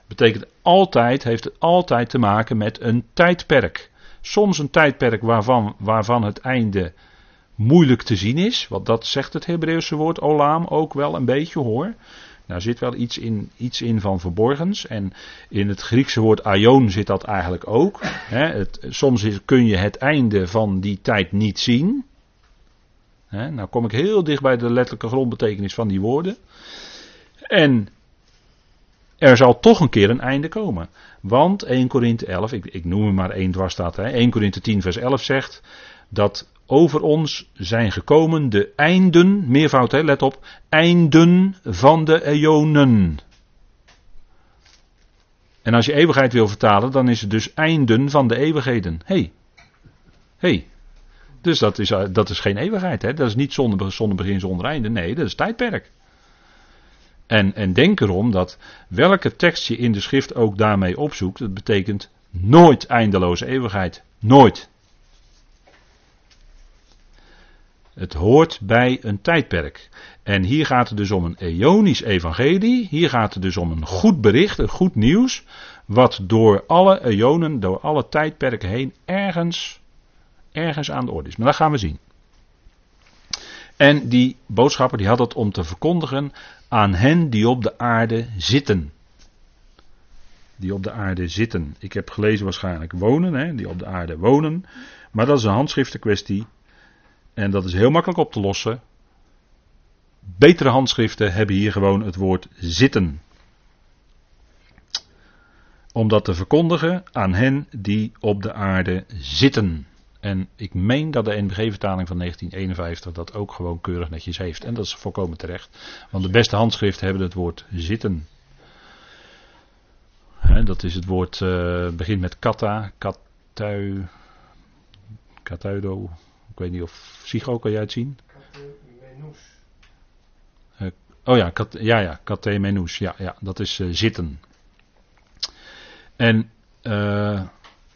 Betekent altijd, heeft het altijd te maken met een tijdperk. Soms een tijdperk waarvan, waarvan het einde moeilijk te zien is. Want dat zegt het Hebreeuwse woord olam ook wel een beetje hoor. Daar zit wel iets in, iets in van verborgens. En in het Griekse woord aion zit dat eigenlijk ook. het, soms kun je het einde van die tijd niet zien. nou kom ik heel dicht bij de letterlijke grondbetekenis van die woorden. En er zal toch een keer een einde komen. Want 1 Korinthe 11, ik, ik noem hem maar één dwarsstaat. 1 Korinthe 10 vers 11 zegt dat over ons zijn gekomen de einden, meervoud hè, let op, einden van de eonen. En als je eeuwigheid wil vertalen, dan is het dus einden van de eeuwigheden. Hé, hey. hey. Dus dat is, eh, dat is geen eeuwigheid, hè? dat is niet zonder, zonder begin, zonder einde. Nee, dat is tijdperk. En, en denk erom dat welke tekst je in de schrift ook daarmee opzoekt, dat betekent nooit eindeloze eeuwigheid. Nooit. Het hoort bij een tijdperk. En hier gaat het dus om een eonisch evangelie. Hier gaat het dus om een goed bericht, een goed nieuws. Wat door alle eonen, door alle tijdperken heen ergens, ergens aan de orde is. Maar dat gaan we zien. En die boodschapper die had het om te verkondigen aan hen die op de aarde zitten. die op de aarde zitten. Ik heb gelezen waarschijnlijk wonen, hè, die op de aarde wonen. Maar dat is een handschriftenkwestie. En dat is heel makkelijk op te lossen. Betere handschriften hebben hier gewoon het woord zitten. Om dat te verkondigen aan hen die op de aarde zitten. En ik meen dat de NBG-vertaling van 1951 dat ook gewoon keurig netjes heeft. En dat is volkomen terecht. Want de beste handschriften hebben het woord zitten. dat is het woord, uh, begint met kata, katui, katuido. Ik weet niet of Sigo kan jij het zien? Uh, oh ja, kat, ja, ja, katemenus. Ja, ja, dat is uh, zitten. En uh,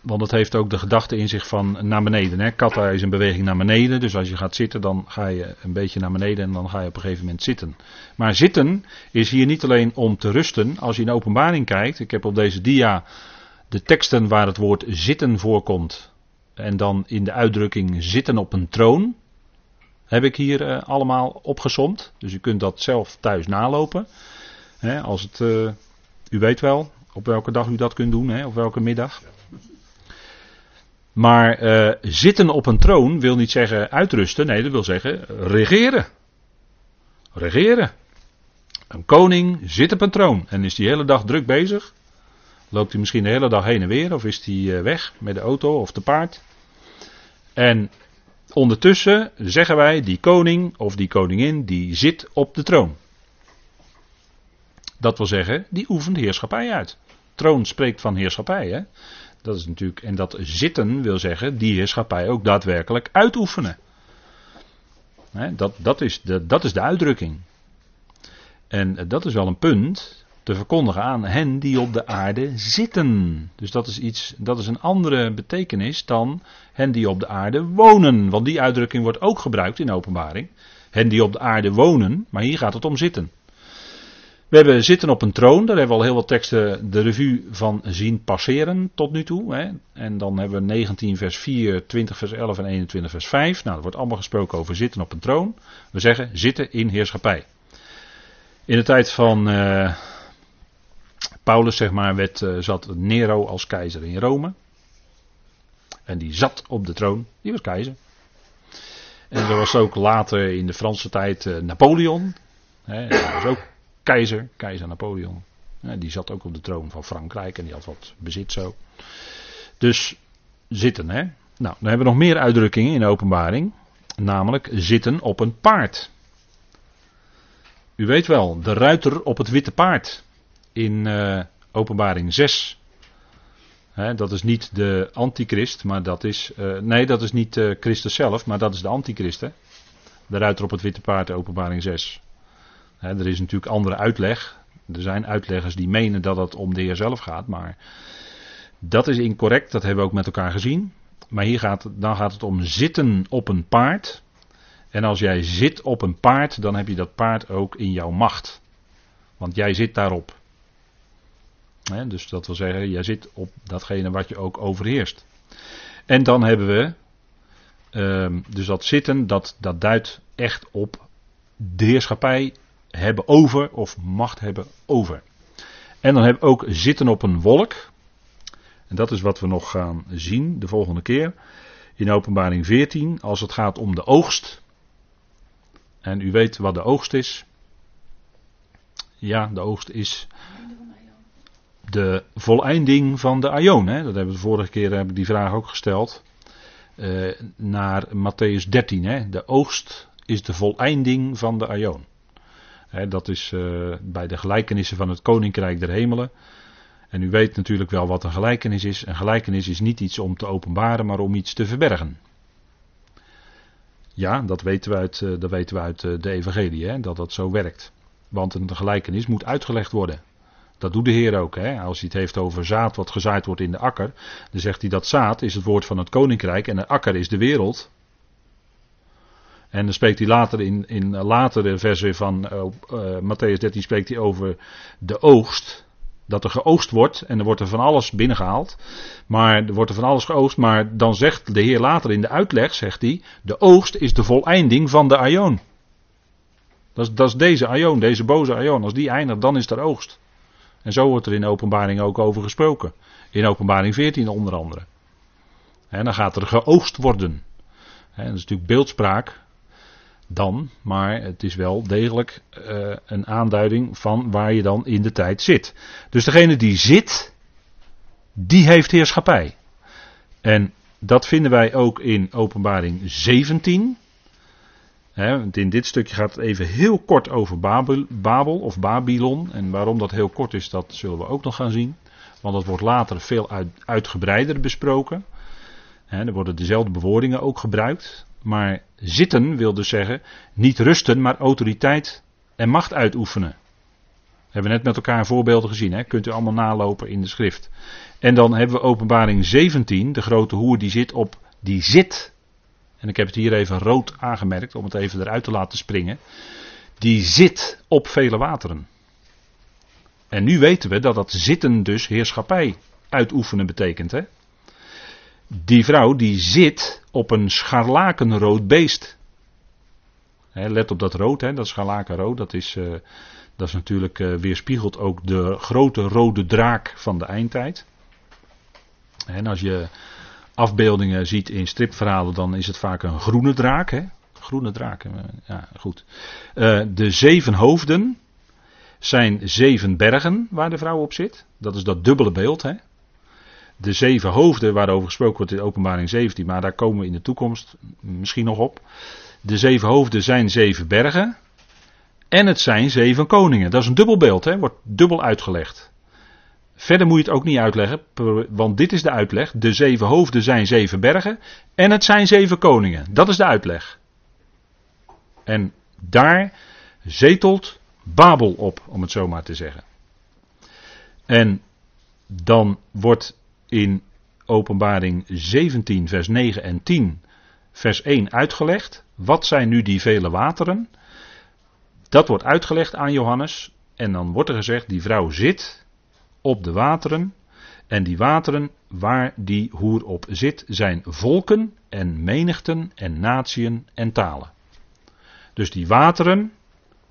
want het heeft ook de gedachte in zich van naar beneden. Hè. Kata is een beweging naar beneden. Dus als je gaat zitten, dan ga je een beetje naar beneden en dan ga je op een gegeven moment zitten. Maar zitten is hier niet alleen om te rusten. Als je in openbaring kijkt, ik heb op deze dia de teksten waar het woord zitten voorkomt. En dan in de uitdrukking zitten op een troon. Heb ik hier uh, allemaal opgesomd. Dus u kunt dat zelf thuis nalopen. als het, uh, u weet wel op welke dag u dat kunt doen, op welke middag. Maar uh, zitten op een troon wil niet zeggen uitrusten. Nee, dat wil zeggen regeren. Regeren. Een koning zit op een troon en is die hele dag druk bezig. Loopt hij misschien de hele dag heen en weer of is hij uh, weg met de auto of de paard. En ondertussen zeggen wij die koning of die koningin die zit op de troon. Dat wil zeggen, die oefent heerschappij uit. Troon spreekt van heerschappij. Hè? Dat is natuurlijk, en dat zitten wil zeggen, die heerschappij ook daadwerkelijk uitoefenen. dat, dat, is de, dat is de uitdrukking. En dat is wel een punt te verkondigen aan hen die op de aarde zitten. Dus dat is iets, dat is een andere betekenis dan hen die op de aarde wonen. Want die uitdrukking wordt ook gebruikt in openbaring. Hen die op de aarde wonen, maar hier gaat het om zitten. We hebben zitten op een troon, daar hebben we al heel wat teksten de revue van zien passeren tot nu toe. Hè. En dan hebben we 19 vers 4, 20 vers 11 en 21 vers 5. Nou, er wordt allemaal gesproken over zitten op een troon. We zeggen zitten in heerschappij. In de tijd van uh, Paulus, zeg maar, werd, uh, zat Nero als keizer in Rome. En die zat op de troon, die was keizer. En er was ook later in de Franse tijd uh, Napoleon. Hè, dat was ook keizer, keizer Napoleon. die zat ook op de troon van Frankrijk en die had wat bezit zo. Dus zitten, hè. Nou, dan hebben we nog meer uitdrukkingen in de openbaring. Namelijk zitten op een paard. U weet wel, de ruiter op het witte paard. In uh, openbaring 6. dat is niet de antichrist, maar dat is. Uh, nee, dat is niet uh, Christus zelf, maar dat is de antichrist. Hè? De ruiter op het witte paard, openbaring 6 er is natuurlijk andere uitleg. Er zijn uitleggers die menen dat het om de Heer zelf gaat, maar dat is incorrect, dat hebben we ook met elkaar gezien. Maar hier gaat, dan gaat het om zitten op een paard. En als jij zit op een paard, dan heb je dat paard ook in jouw macht. Want jij zit daarop. Dus dat wil zeggen, jij zit op datgene wat je ook overheerst. En dan hebben we, uh, dus dat zitten, dat, dat duidt echt op de heerschappij hebben over of macht hebben over. En dan heb ik ook zitten op een wolk. En dat is wat we nog gaan zien de volgende keer. In openbaring 14, als het gaat om de oogst. En u weet wat de oogst is. Ja, de oogst is de voleinding van de Aion. Dat hebben we de vorige keer hebben die vraag ook gesteld. Uh, naar Matthäus 13. Hè? De oogst is de voleinding van de Aion dat is uh, bij de gelijkenissen van het Koninkrijk der Hemelen. En u weet natuurlijk wel wat een gelijkenis is. Een gelijkenis is niet iets om te openbaren, maar om iets te verbergen. Ja, dat weten we uit, uh, dat weten we uit de Evangelie, hè, dat dat zo werkt. Want een gelijkenis moet uitgelegd worden. Dat doet de Heer ook. Hè. Als hij het heeft over zaad wat gezaaid wordt in de akker, dan zegt hij dat zaad is het woord van het koninkrijk en de akker is de wereld. En dan spreekt hij later in, in latere versen van uh, uh, Matthäus 13 spreekt hij over de oogst. Dat er geoogst wordt en er wordt er van alles binnengehaald. Maar er wordt er van alles geoogst. Maar dan zegt de Heer later in de uitleg, zegt hij, de oogst is de voleinding van de aion. Dat is, dat is deze aion, deze boze aion. Als die eindigt, dan is er oogst. En zo wordt er in openbaring ook over gesproken. In openbaring 14 onder andere. En dan gaat er geoogst worden. En dat is natuurlijk beeldspraak dan, maar het is wel degelijk uh, een aanduiding van waar je dan in de tijd zit. Dus degene die zit, die heeft heerschappij. En dat vinden wij ook in Openbaring 17. In dit stukje gaat het even heel kort over Babel, Babel, of Babylon. En waarom dat heel kort is, dat zullen we ook nog gaan zien. Want dat wordt later veel uit, uitgebreider besproken. Er worden dezelfde bewoordingen ook gebruikt. Maar zitten wil dus zeggen niet rusten, maar autoriteit en macht uitoefenen. Hebben we net met elkaar voorbeelden gezien, kunt u allemaal nalopen in de schrift. En dan hebben we openbaring 17, de grote hoer die zit op, die zit. En ik heb het hier even rood aangemerkt om het even eruit te laten springen. Die zit op vele wateren. En nu weten we dat dat zitten dus heerschappij uitoefenen betekent. Hè? Die vrouw die zit op een scharlakenrood beest. let op dat rood, dat scharlakenrood, dat is, uh, dat is natuurlijk uh, weerspiegelt ook de grote rode draak van de eindtijd. En als je afbeeldingen ziet in stripverhalen, dan is het vaak een groene draak. Hè? Groene draak, ja goed. Uh, de zeven hoofden zijn zeven bergen waar de vrouw op zit. Dat is dat dubbele beeld. Hè? de zeven hoofden waarover gesproken wordt in openbaring 17, maar daar komen we in de toekomst misschien nog op. De zeven hoofden zijn zeven bergen en het zijn zeven koningen. Dat is een dubbelbeeld, hè? wordt dubbel uitgelegd. Verder moet je het ook niet uitleggen, want dit is de uitleg. De zeven hoofden zijn zeven bergen en het zijn zeven koningen. Dat is de uitleg. En daar zetelt Babel op, om het zo maar te zeggen. En dan wordt in Openbaring 17, vers 9 en 10, vers 1 uitgelegd. Wat zijn nu die vele wateren? Dat wordt uitgelegd aan Johannes. En dan wordt er gezegd: die vrouw zit op de wateren. En die wateren waar die hoer op zit, zijn volken en menigten en natieën en talen. Dus die wateren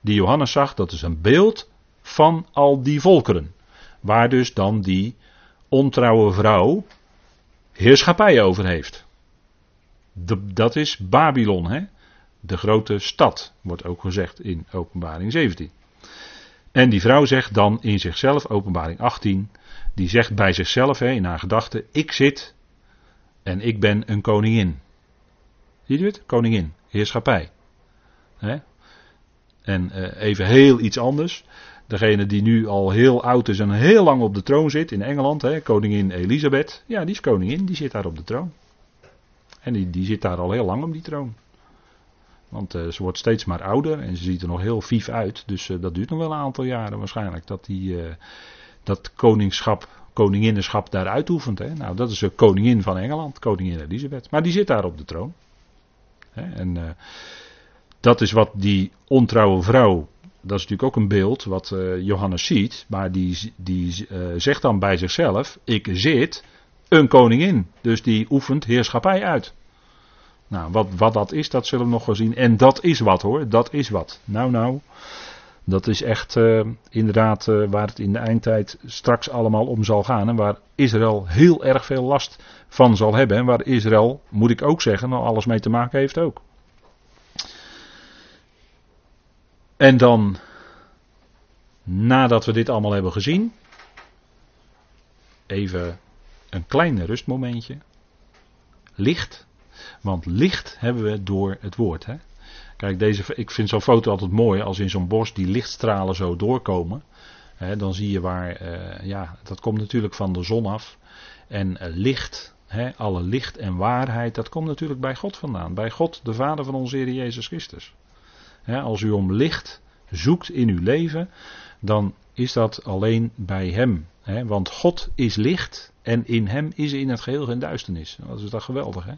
die Johannes zag, dat is een beeld van al die volkeren. Waar dus dan die ontrouwe vrouw heerschappij over heeft. dat is Babylon, hè? de grote stad, wordt ook gezegd in Openbaring 17. En die vrouw zegt dan in zichzelf, Openbaring 18, die zegt bij zichzelf hè, in haar gedachten: Ik zit en ik ben een koningin. Ziet u het? Koningin, heerschappij. Hè? En uh, even heel iets anders. Degene die nu al heel oud is en heel lang op de troon zit in Engeland, hè, koningin Elisabeth. Ja, die is koningin, die zit daar op de troon. En die, die zit daar al heel lang op die troon. Want uh, ze wordt steeds maar ouder en ze ziet er nog heel vief uit. Dus uh, dat duurt nog wel een aantal jaren waarschijnlijk. Dat die uh, dat koningschap, koninginnenschap daar uitoefent. Hè. Nou, dat is de koningin van Engeland, koningin Elisabeth. Maar die zit daar op de troon. Hè, en dat is wat die ontrouwe vrouw dat is natuurlijk ook een beeld wat Johannes ziet, maar die, die zegt dan bij zichzelf: Ik zit een koningin. Dus die oefent heerschappij uit. Nou, wat, wat dat is, dat zullen we nog wel zien. En dat is wat hoor, dat is wat. Nou, nou, dat is echt uh, inderdaad waar het in de eindtijd straks allemaal om zal gaan. En waar Israël heel erg veel last van zal hebben. En waar Israël, moet ik ook zeggen, nou alles mee te maken heeft ook. En dan, nadat we dit allemaal hebben gezien, even een klein rustmomentje. Licht. Want licht hebben we door het woord. Hè? Kijk, deze, ik vind zo'n foto altijd mooi als in zo'n bos die lichtstralen zo doorkomen. Hè, dan zie je waar, uh, ja, dat komt natuurlijk van de zon af. En uh, licht, hè, alle licht en waarheid, dat komt natuurlijk bij God vandaan. Bij God, de Vader van onze Heer Jezus Christus als u om licht zoekt in uw leven, dan is dat alleen bij Hem. want God is licht en in Hem is in het geheel geen duisternis. Dat is dat geweldig. Hè?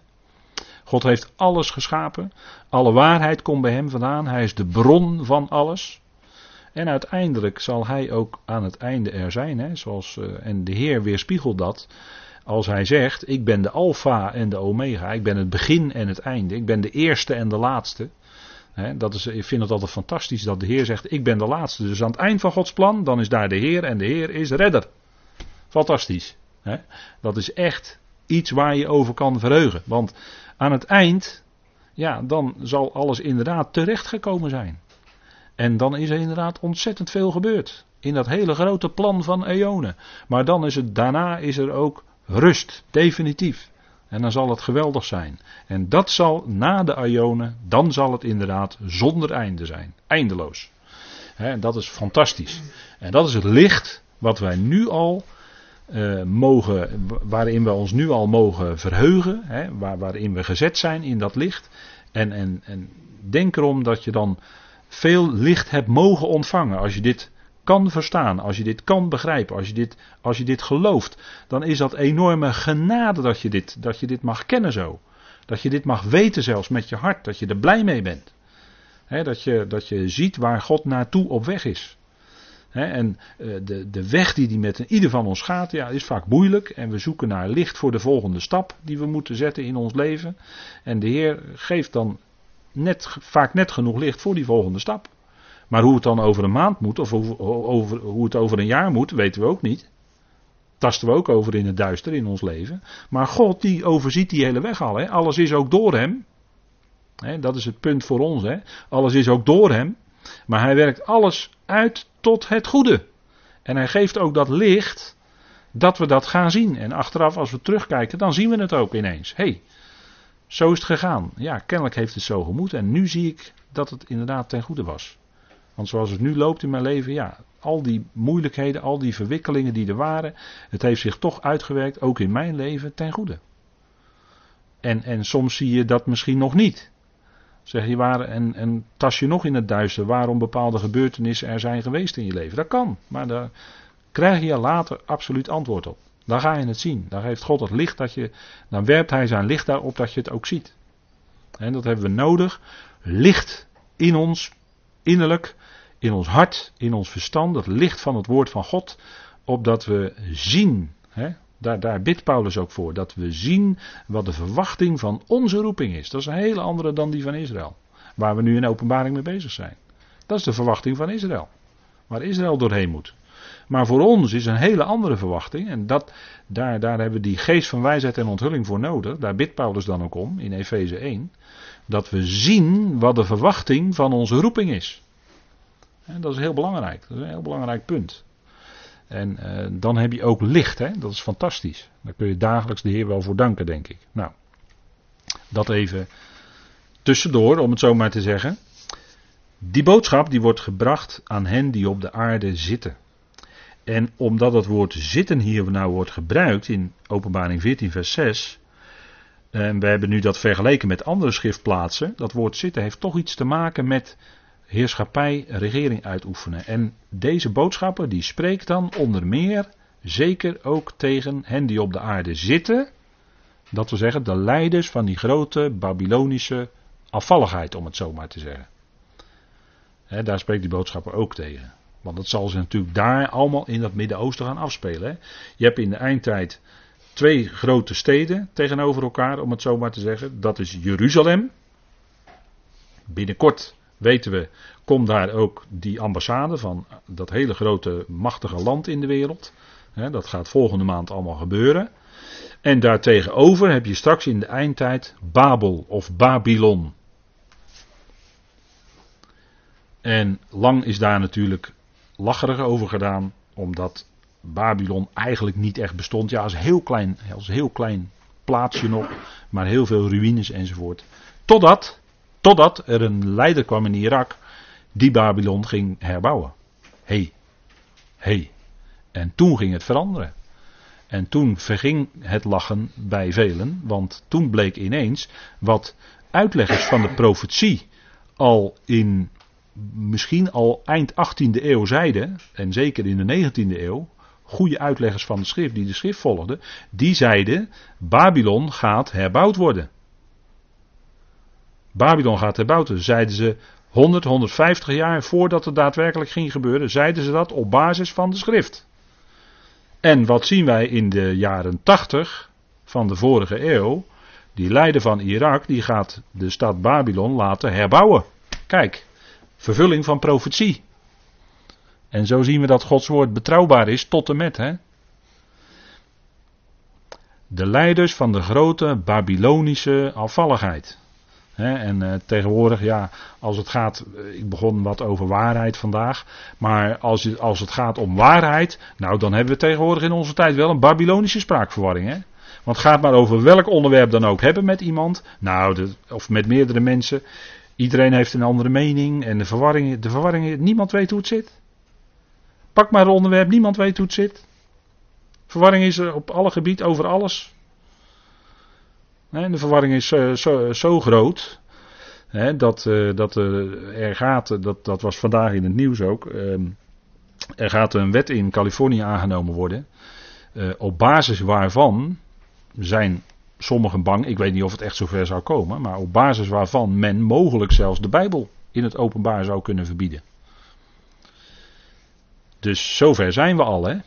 God heeft alles geschapen. Alle waarheid komt bij Hem vandaan. Hij is de bron van alles. En uiteindelijk zal Hij ook aan het einde er zijn. Hè? Zoals, uh, en de Heer weerspiegelt dat. Als Hij zegt: Ik ben de Alpha en de Omega. Ik ben het begin en het einde. Ik ben de eerste en de laatste. dat is, ik vind het altijd fantastisch dat de Heer zegt: Ik ben de laatste. Dus aan het eind van Gods plan, dan is daar de Heer en de Heer is redder. Fantastisch. Dat is echt iets waar je over kan verheugen. Want aan het eind, ja, dan zal alles inderdaad terechtgekomen zijn. En dan is er inderdaad ontzettend veel gebeurd. In dat hele grote plan van eonen. Maar dan is het, daarna is er ook rust, definitief. En dan zal het geweldig zijn. En dat zal na de Ionen, dan zal het inderdaad zonder einde zijn. Eindeloos. En dat is fantastisch. En dat is het licht wat wij nu al uh, mogen, waarin we ons nu al mogen verheugen. Hè, waar, waarin we gezet zijn in dat licht. En, en, en denk erom dat je dan veel licht hebt mogen ontvangen. Als je dit kan verstaan, als je dit kan begrijpen, als je dit, als je dit gelooft, dan is dat enorme genade dat je dit, dat je dit mag kennen zo. Dat je dit mag weten zelfs met je hart, dat je er blij mee bent. dat, je, dat je ziet waar God naartoe op weg is. En uh, de, de weg die die met ieder van ons gaat, ja, is vaak moeilijk. En we zoeken naar licht voor de volgende stap die we moeten zetten in ons leven. En de Heer geeft dan net, vaak net genoeg licht voor die volgende stap. Maar hoe het dan over een maand moet, of over, over, hoe het over een jaar moet, weten we ook niet. Tasten we ook over in het duister in ons leven. Maar God die overziet die hele weg al. Hè. Alles is ook door hem. Dat is het punt voor ons. Alles is ook door hem. Maar hij werkt alles uit tot het goede. En hij geeft ook dat licht dat we dat gaan zien. En achteraf als we terugkijken, dan zien we het ook ineens. Hey, zo is het gegaan. Ja, kennelijk heeft het zo gemoed. En nu zie ik dat het inderdaad ten goede was. Want zoals het nu loopt in mijn leven, ja, al die moeilijkheden, al die verwikkelingen die er waren, het heeft zich toch uitgewerkt, ook in mijn leven, ten goede. En, en soms zie je dat misschien nog niet. Zeg je waar, en, en tas je nog in het duister waarom bepaalde gebeurtenissen er zijn geweest in je leven. Dat kan, maar daar krijg je later absoluut antwoord op. Dan ga je het zien. Dan geeft God het licht dat je, dan werpt hij zijn licht daarop dat je het ook ziet. En dat hebben we nodig. Licht in ons, innerlijk, in ons hart, in ons verstand, het licht van het woord van God, opdat we zien, hè, daar, daar bidt Paulus ook voor, dat we zien wat de verwachting van onze roeping is. Dat is een hele andere dan die van Israël, waar we nu in openbaring mee bezig zijn. Dat is de verwachting van Israël, waar Israël doorheen moet. Maar voor ons is een hele andere verwachting. En dat, daar, daar hebben we die geest van wijsheid en onthulling voor nodig. Daar bidt Paulus dan ook om in Efeze 1. Dat we zien wat de verwachting van onze roeping is. En dat is heel belangrijk. Dat is een heel belangrijk punt. En uh, dan heb je ook licht, hè? dat is fantastisch. Daar kun je dagelijks de Heer wel voor danken, denk ik. Nou, dat even tussendoor, om het zo maar te zeggen. Die boodschap die wordt gebracht aan hen die op de aarde zitten. En omdat het woord zitten hier nou wordt gebruikt in Openbaring 14, vers 6. En we hebben nu dat vergeleken met andere schriftplaatsen. Dat woord zitten heeft toch iets te maken met heerschappij, regering uitoefenen. En deze boodschapper die spreekt dan onder meer zeker ook tegen hen die op de aarde zitten. Dat we zeggen de leiders van die grote Babylonische afvalligheid, om het zo maar te zeggen. daar spreekt die boodschapper ook tegen. Want dat zal ze natuurlijk daar allemaal in dat Midden-Oosten gaan afspelen. Je hebt in de eindtijd twee grote steden tegenover elkaar, om het zo maar te zeggen. Dat is Jeruzalem. Binnenkort weten we, komt daar ook die ambassade van dat hele grote machtige land in de wereld. dat gaat volgende maand allemaal gebeuren. En daartegenover heb je straks in de eindtijd Babel of Babylon. En lang is daar natuurlijk lacherig over gedaan, omdat Babylon eigenlijk niet echt bestond. Ja, als heel klein, als heel klein plaatsje nog, maar heel veel ruïnes enzovoort. Totdat Totdat er een leider kwam in Irak die Babylon ging herbouwen. Hé, hey, hé. Hey. En toen ging het veranderen. En toen verging het lachen bij velen, want toen bleek ineens wat uitleggers van de profetie al in misschien al eind 18e eeuw zeiden, en zeker in de 19e eeuw, goede uitleggers van de schrift die de schrift volgden, die zeiden Babylon gaat herbouwd worden. Babylon gaat herbouwd Zeiden ze 100, 150 jaar voordat het daadwerkelijk ging gebeuren, zeiden ze dat op basis van de schrift. En wat zien wij in de jaren 80 van de vorige eeuw? Die leider van Irak, die gaat de stad Babylon laten herbouwen. Kijk, vervulling van profetie. En zo zien we dat Gods woord betrouwbaar is tot en met. Hè? De leiders van de grote Babylonische afvalligheid. En uh, tegenwoordig, ja, als het gaat, eh, ik begon wat over waarheid vandaag, maar als, als het gaat om waarheid, nou dan hebben we tegenwoordig in onze tijd wel een Babylonische spraakverwarring. Hè? Want gaat maar over welk onderwerp dan ook hebben met iemand, nou, de, of met meerdere mensen, iedereen heeft een andere mening en de verwarring, de verwarring, niemand weet hoe het zit. Pak maar een onderwerp, niemand weet hoe het zit. Verwarring is er op alle gebieden, over alles. De verwarring is eh, zo, zo groot. dat, uh, dat er gaat, dat, dat was vandaag in het nieuws ook. Ehm, er gaat een wet in Californië aangenomen worden. Eh, op basis waarvan zijn sommigen bang, ik weet niet of het echt zover zou komen, maar op basis waarvan men mogelijk zelfs de Bijbel in het openbaar zou kunnen verbieden. Dus zover zijn we al, hè?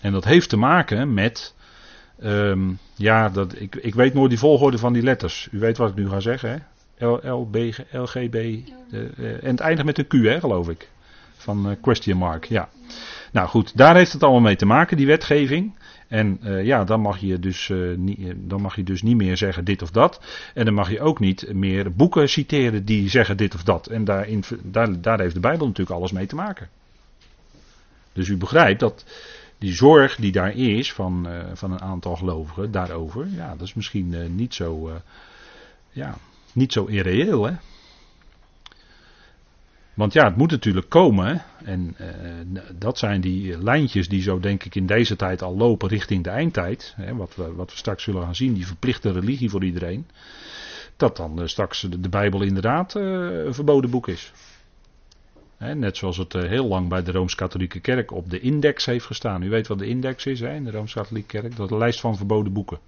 En dat heeft te maken met. Um, ja, dat, ik, ik weet nooit die volgorde van die letters. U weet wat ik nu ga zeggen, hè? L, L, B, L, G, B. en het eindigt met een Q, hè, geloof ik. Van uh, question mark, ja. Nou goed, daar heeft het allemaal mee te maken, die wetgeving. En uh, ja, dan mag, je dus, uh, niet, dan mag je dus niet meer zeggen dit of dat. En dan mag je ook niet meer boeken citeren die zeggen dit of dat. En daarin, daar, daar heeft de Bijbel natuurlijk alles mee te maken. Dus u begrijpt dat die zorg die daar is van, uh, van een aantal gelovigen daarover, ja, dat is misschien uh, niet zo, uh, ja, niet zo irreëel, hè. Want ja, het moet natuurlijk komen. En dat zijn die lijntjes die zo denk ik in deze tijd al lopen richting de eindtijd. Hè, wat, we, wat we straks zullen gaan zien, die verplichte religie voor iedereen. Dat dan straks de, de Bijbel inderdaad een verboden boek is net zoals het eh, heel lang bij de Rooms-Katholieke Kerk op de index heeft gestaan. U weet wat de index is in de Rooms-Katholieke Kerk. Dat is een lijst van verboden boeken.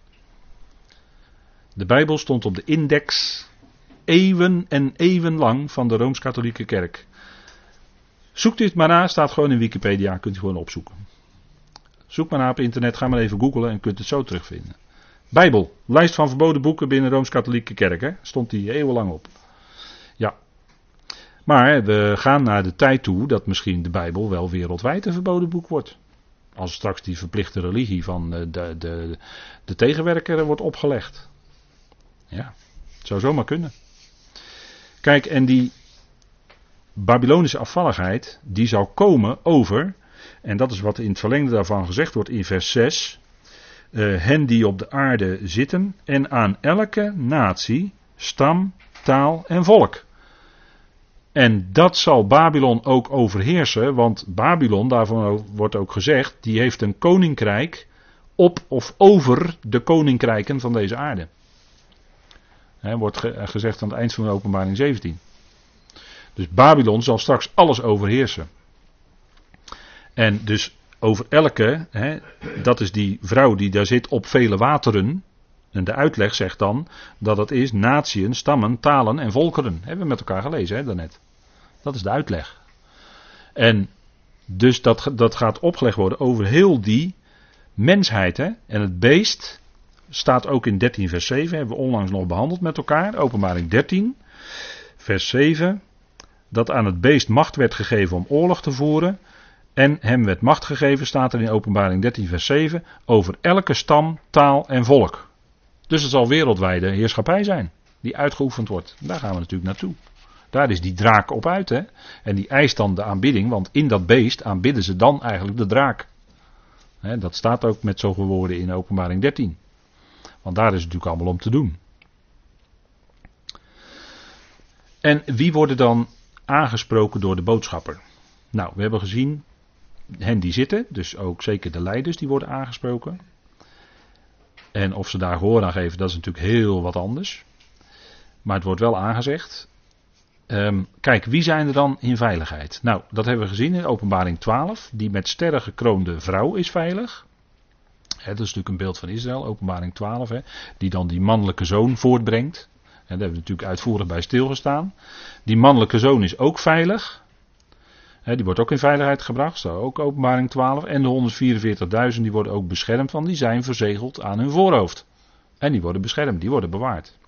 De Bijbel stond op de index eeuwen en eeuwen lang van de Rooms-Katholieke Kerk. Zoekt dit maar na, staat gewoon in Wikipedia, kunt u gewoon opzoeken. Zoek maar na op internet, ga maar even googlen en kunt het zo terugvinden. Bijbel, lijst van verboden boeken binnen Rooms-Katholieke Kerk, hè? stond die eeuwenlang op. Maar we gaan naar de tijd toe dat misschien de Bijbel wel wereldwijd een verboden boek wordt. Als straks die verplichte religie van de, de, de tegenwerker wordt opgelegd. Ja, het zou zomaar kunnen. Kijk, en die Babylonische afvalligheid, die zou komen over, en dat is wat in het verlengde daarvan gezegd wordt in vers 6, uh, eh, hen die op de aarde zitten en aan elke natie, stam, taal en volk. En dat zal Babylon ook overheersen, want Babylon, daarvan wordt ook gezegd, die heeft een koninkrijk op of over de koninkrijken van deze aarde. Wordt gezegd aan het eind van de openbaring 17. Dus Babylon zal straks alles overheersen. En dus over elke, dat is die vrouw die daar zit op vele wateren. En de uitleg zegt dan dat het is natieën, stammen, talen en volkeren. Hebben we met elkaar gelezen hè, daarnet. Dat is de uitleg. En dus dat, dat gaat opgelegd worden over heel die mensheid. Hè? En het beest staat ook in 13 vers 7. Hebben we onlangs nog behandeld met elkaar. Openbaring 13 vers 7. Dat aan het beest macht werd gegeven om oorlog te voeren. En hem werd macht gegeven, staat er in openbaring 13 vers 7, over elke stam, taal en volk. Dus het zal wereldwijde heerschappij zijn, die uitgeoefend wordt. Daar gaan we natuurlijk naartoe. Daar is die draak op uit. Hè? En die eist dan de aanbidding, want in dat beest aanbidden ze dan eigenlijk de draak. Dat staat ook met zoveel woorden in openbaring 13. Want daar is het natuurlijk allemaal om te doen. En wie worden dan aangesproken door de boodschapper? Nou, we hebben gezien hen die zitten, dus ook zeker de leiders die worden aangesproken. En of ze daar gehoor aan geven, dat is natuurlijk heel wat anders. Maar het wordt wel aangezegd. Um, kijk, wie zijn er dan in veiligheid? Nou, dat hebben we gezien in openbaring 12. Die met sterren gekroonde vrouw is veilig. dat is natuurlijk een beeld van Israël, openbaring 12. He, die dan die mannelijke zoon voortbrengt. En daar hebben we natuurlijk uitvoerig bij stilgestaan. Die mannelijke zoon is ook veilig. Die wordt ook in veiligheid gebracht, zo ook openbaring 12. En de 144.000 die worden ook beschermd, want die zijn verzegeld aan hun voorhoofd. En die worden beschermd, die worden bewaard.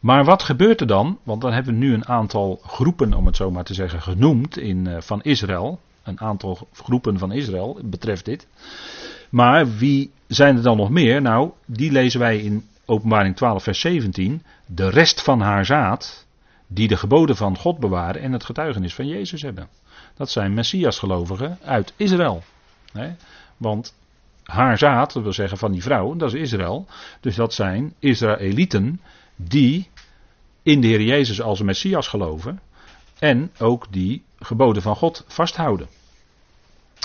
Maar wat gebeurt er dan? Want dan hebben we nu een aantal groepen, om het zo maar te zeggen, genoemd in, uh, van Israël. Een aantal groepen van Israël betreft dit. Maar wie zijn er dan nog meer? Nou, die lezen wij in Openbaring 12, vers 17. De rest van haar zaad, die de geboden van God bewaren en het getuigenis van Jezus hebben. Dat zijn Messias-gelovigen uit Israël. Want haar zaad, dat wil zeggen van die vrouw, dat is Israël. Dus dat zijn Israëlieten die in de Heer Jezus als Messias geloven. En ook die geboden van God vasthouden.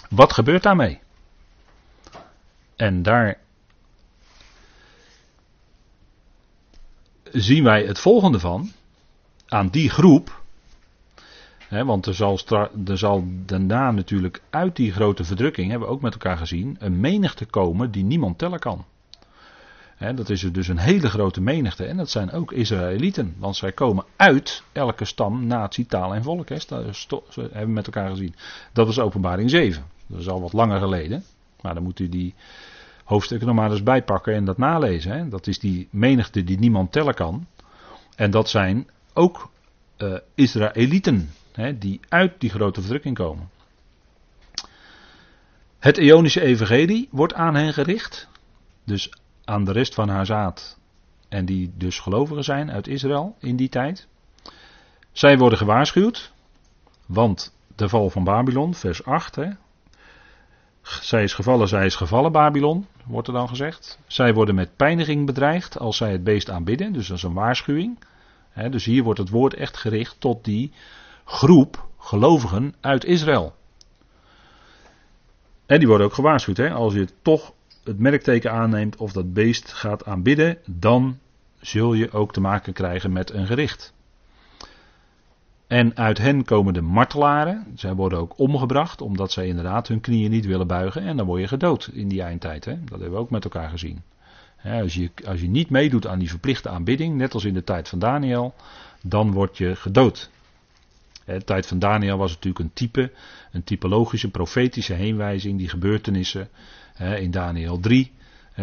Wat gebeurt daarmee? En daar zien wij het volgende van. Aan die groep. Hè, want er zal, er zal daarna natuurlijk uit die grote verdrukking, hebben we ook met elkaar gezien, een menigte komen die niemand tellen kan. Hè, dat is dus een hele grote menigte. En dat zijn ook Israëlieten. Want zij komen uit elke stam, natie, taal en volk. Hè. Dat hebben we met elkaar gezien. Dat was openbaring 7. Dat is al wat langer geleden. Maar dan moet u die hoofdstukken nog maar eens bijpakken en dat nalezen. Dat is die menigte die niemand tellen kan. En dat zijn ook uh, Israëlieten hè, die uit die grote verdrukking komen. Het Ionische Evangelie wordt aan hen gericht. Dus aan de rest van haar zaad. En die dus gelovigen zijn uit Israël in die tijd. Zij worden gewaarschuwd. Want de val van Babylon, vers 8. Hè, zij is gevallen, zij is gevallen, Babylon, wordt er dan gezegd. Zij worden met pijniging bedreigd als zij het beest aanbidden, dus dat is een waarschuwing. Dus hier wordt het woord echt gericht tot die groep gelovigen uit Israël. En die worden ook gewaarschuwd, als je toch het merkteken aanneemt of dat beest gaat aanbidden, dan zul je ook te maken krijgen met een gericht. En uit hen komen de martelaren. Zij worden ook omgebracht, omdat zij inderdaad hun knieën niet willen buigen. En dan word je gedood in die eindtijd. Dat hebben we ook met elkaar gezien. Als, je, als je niet meedoet aan die verplichte aanbidding, net als in de tijd van Daniel, dan word je gedood. De tijd van Daniel was natuurlijk een type, een typologische, profetische heenwijzing, die gebeurtenissen in Daniel 3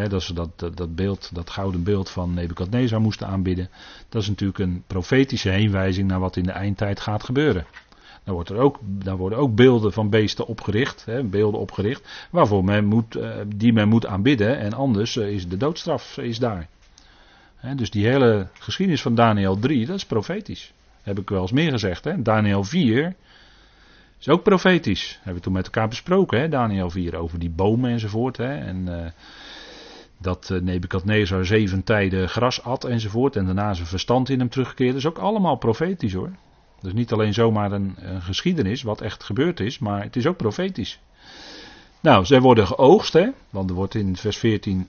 dat ze dat, dat, beeld, dat gouden beeld van Nebukadnezar moesten aanbidden. Dat is natuurlijk een profetische heenwijzing naar wat in de eindtijd gaat gebeuren. Daar, wordt er ook, daar worden ook beelden van beesten opgericht, hè, beelden opgericht, waarvoor men moet, eh, die men moet aanbidden. En anders eh, is de doodstraf is daar. dus die hele geschiedenis van Daniel 3, dat is profetisch. Heb ik wel eens meer gezegd. Hè. Daniel 4 is ook profetisch. Hebben we toen met elkaar besproken, hè, Daniel 4, over die bomen enzovoort. Hè, en uh, dat uh, Nebukadnezar zeven tijden gras at enzovoort. En daarna zijn verstand in hem terugkeerde. Dat is ook allemaal profetisch hoor. Is niet alleen zomaar een, een, geschiedenis, wat echt gebeurd is, maar het is ook profetisch. Nou, zij worden geoogst, hè? want er wordt in vers 14,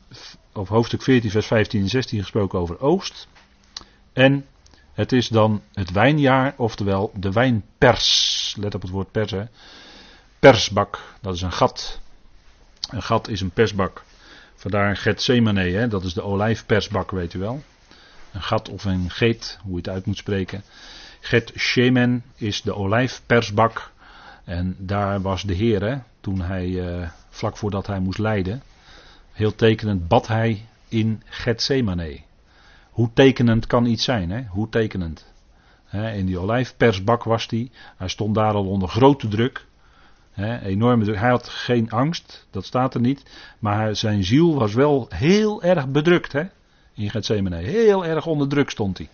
of hoofdstuk 14, vers 15 en 16 gesproken over oogst. En het is dan het wijnjaar, oftewel de wijnpers. Let op het woord pers, hè? Persbak, dat is een gat. Een gat is een persbak. Vandaar Gethsemane, hè, dat is de olijfpersbak, weet u wel. Een gat of een geet, hoe je het uit moet spreken. Gethsemane is de olijfpersbak. En daar was de Heer, hè, toen hij, eh, vlak voordat hij moest lijden, heel tekenend bad hij in Gethsemane. Hoe tekenend kan iets zijn, hè? Hoe tekenend. in die olijfpersbak was hij. Hij stond daar al onder grote druk enorme druk. Hij had geen angst, dat staat er niet. Maar zijn ziel was wel heel erg bedrukt hè, in Gethsemane. Heel erg onder druk stond hij.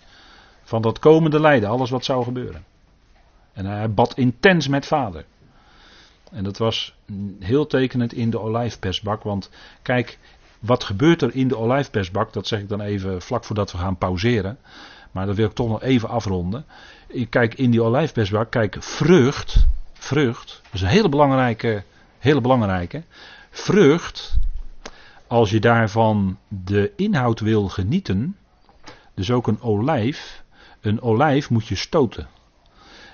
Van dat komende lijden, alles wat zou gebeuren. En hij bad intens met vader. En dat was heel tekenend in de olijfpersbak. Want kijk, wat gebeurt er in de olijfpersbak? Dat zeg ik dan even vlak voordat we gaan pauzeren. Maar dat wil ik toch nog even afronden. Kijk, in die olijfpersbak, kijk, vrucht Vrucht, dat is een hele belangrijke, hele belangrijke. Vrucht, als je daarvan de inhoud wil genieten, dus ook een olijf, een olijf moet je stoten.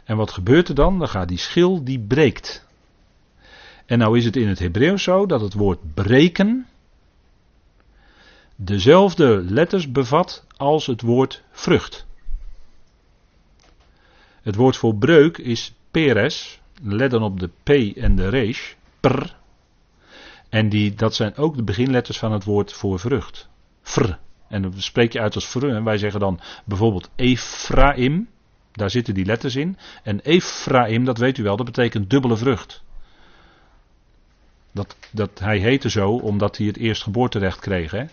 En wat gebeurt er dan? Dan gaat die schil, die breekt. En nou is het in het Hebreeuws zo dat het woord breken dezelfde letters bevat als het woord vrucht. Het woord voor breuk is peres, let dan op de P en de resh, per. En die, dat zijn ook de beginletters van het woord voor vrucht. Fr. En dan spreek je uit als vrucht. Wij zeggen dan bijvoorbeeld Ephraim. Daar zitten die letters in. En Ephraim, dat weet u wel, dat betekent dubbele vrucht. Dat, dat, hij heette zo omdat hij het eerst geboorterecht kreeg. Hè?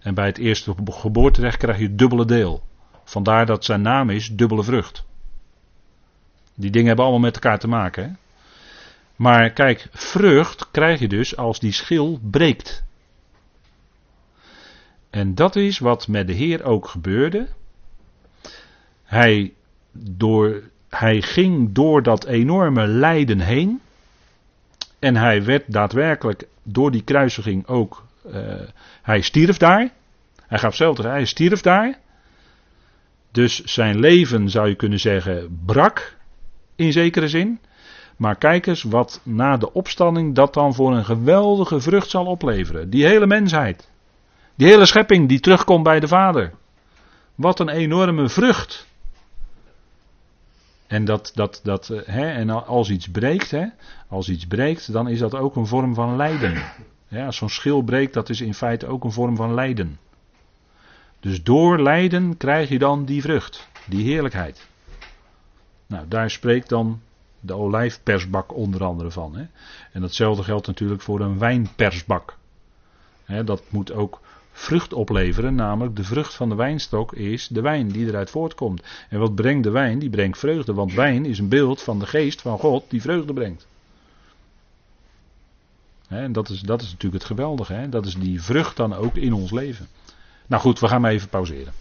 En bij het eerste geboorterecht krijg je het dubbele deel. Vandaar dat zijn naam is dubbele vrucht. Die dingen hebben allemaal met elkaar te maken. Hè? Maar kijk, vrucht krijg je dus als die schil breekt. En dat is wat met de Heer ook gebeurde. Hij, door, hij ging door dat enorme lijden heen. En hij werd daadwerkelijk door die kruisiging ook. Uh, hij stierf daar. Hij gaf zelf hij stierf daar. Dus zijn leven zou je kunnen zeggen brak. In zekere zin. Maar kijk eens wat na de opstanding dat dan voor een geweldige vrucht zal opleveren. Die hele mensheid. Die hele schepping die terugkomt bij de Vader. Wat een enorme vrucht. En, dat, dat, dat, eh, hè, en als iets breekt, hè, als iets breekt, dan is dat ook een vorm van lijden. Ja, als zo'n schil breekt, dat is in feite ook een vorm van lijden. Dus door lijden krijg je dan die vrucht, die heerlijkheid. Nou, daar spreekt dan de olijfpersbak onder andere van. Hè. En datzelfde geldt natuurlijk voor een wijnpersbak. Hè, dat moet ook vrucht opleveren, namelijk de vrucht van de wijnstok is de wijn die eruit voortkomt. En wat brengt de wijn? Die brengt vreugde, want wijn is een beeld van de geest van God die vreugde brengt. en dat is, dat is natuurlijk het geweldige, hè? dat is die vrucht dan ook in ons leven. Nou goed, we gaan maar even pauzeren.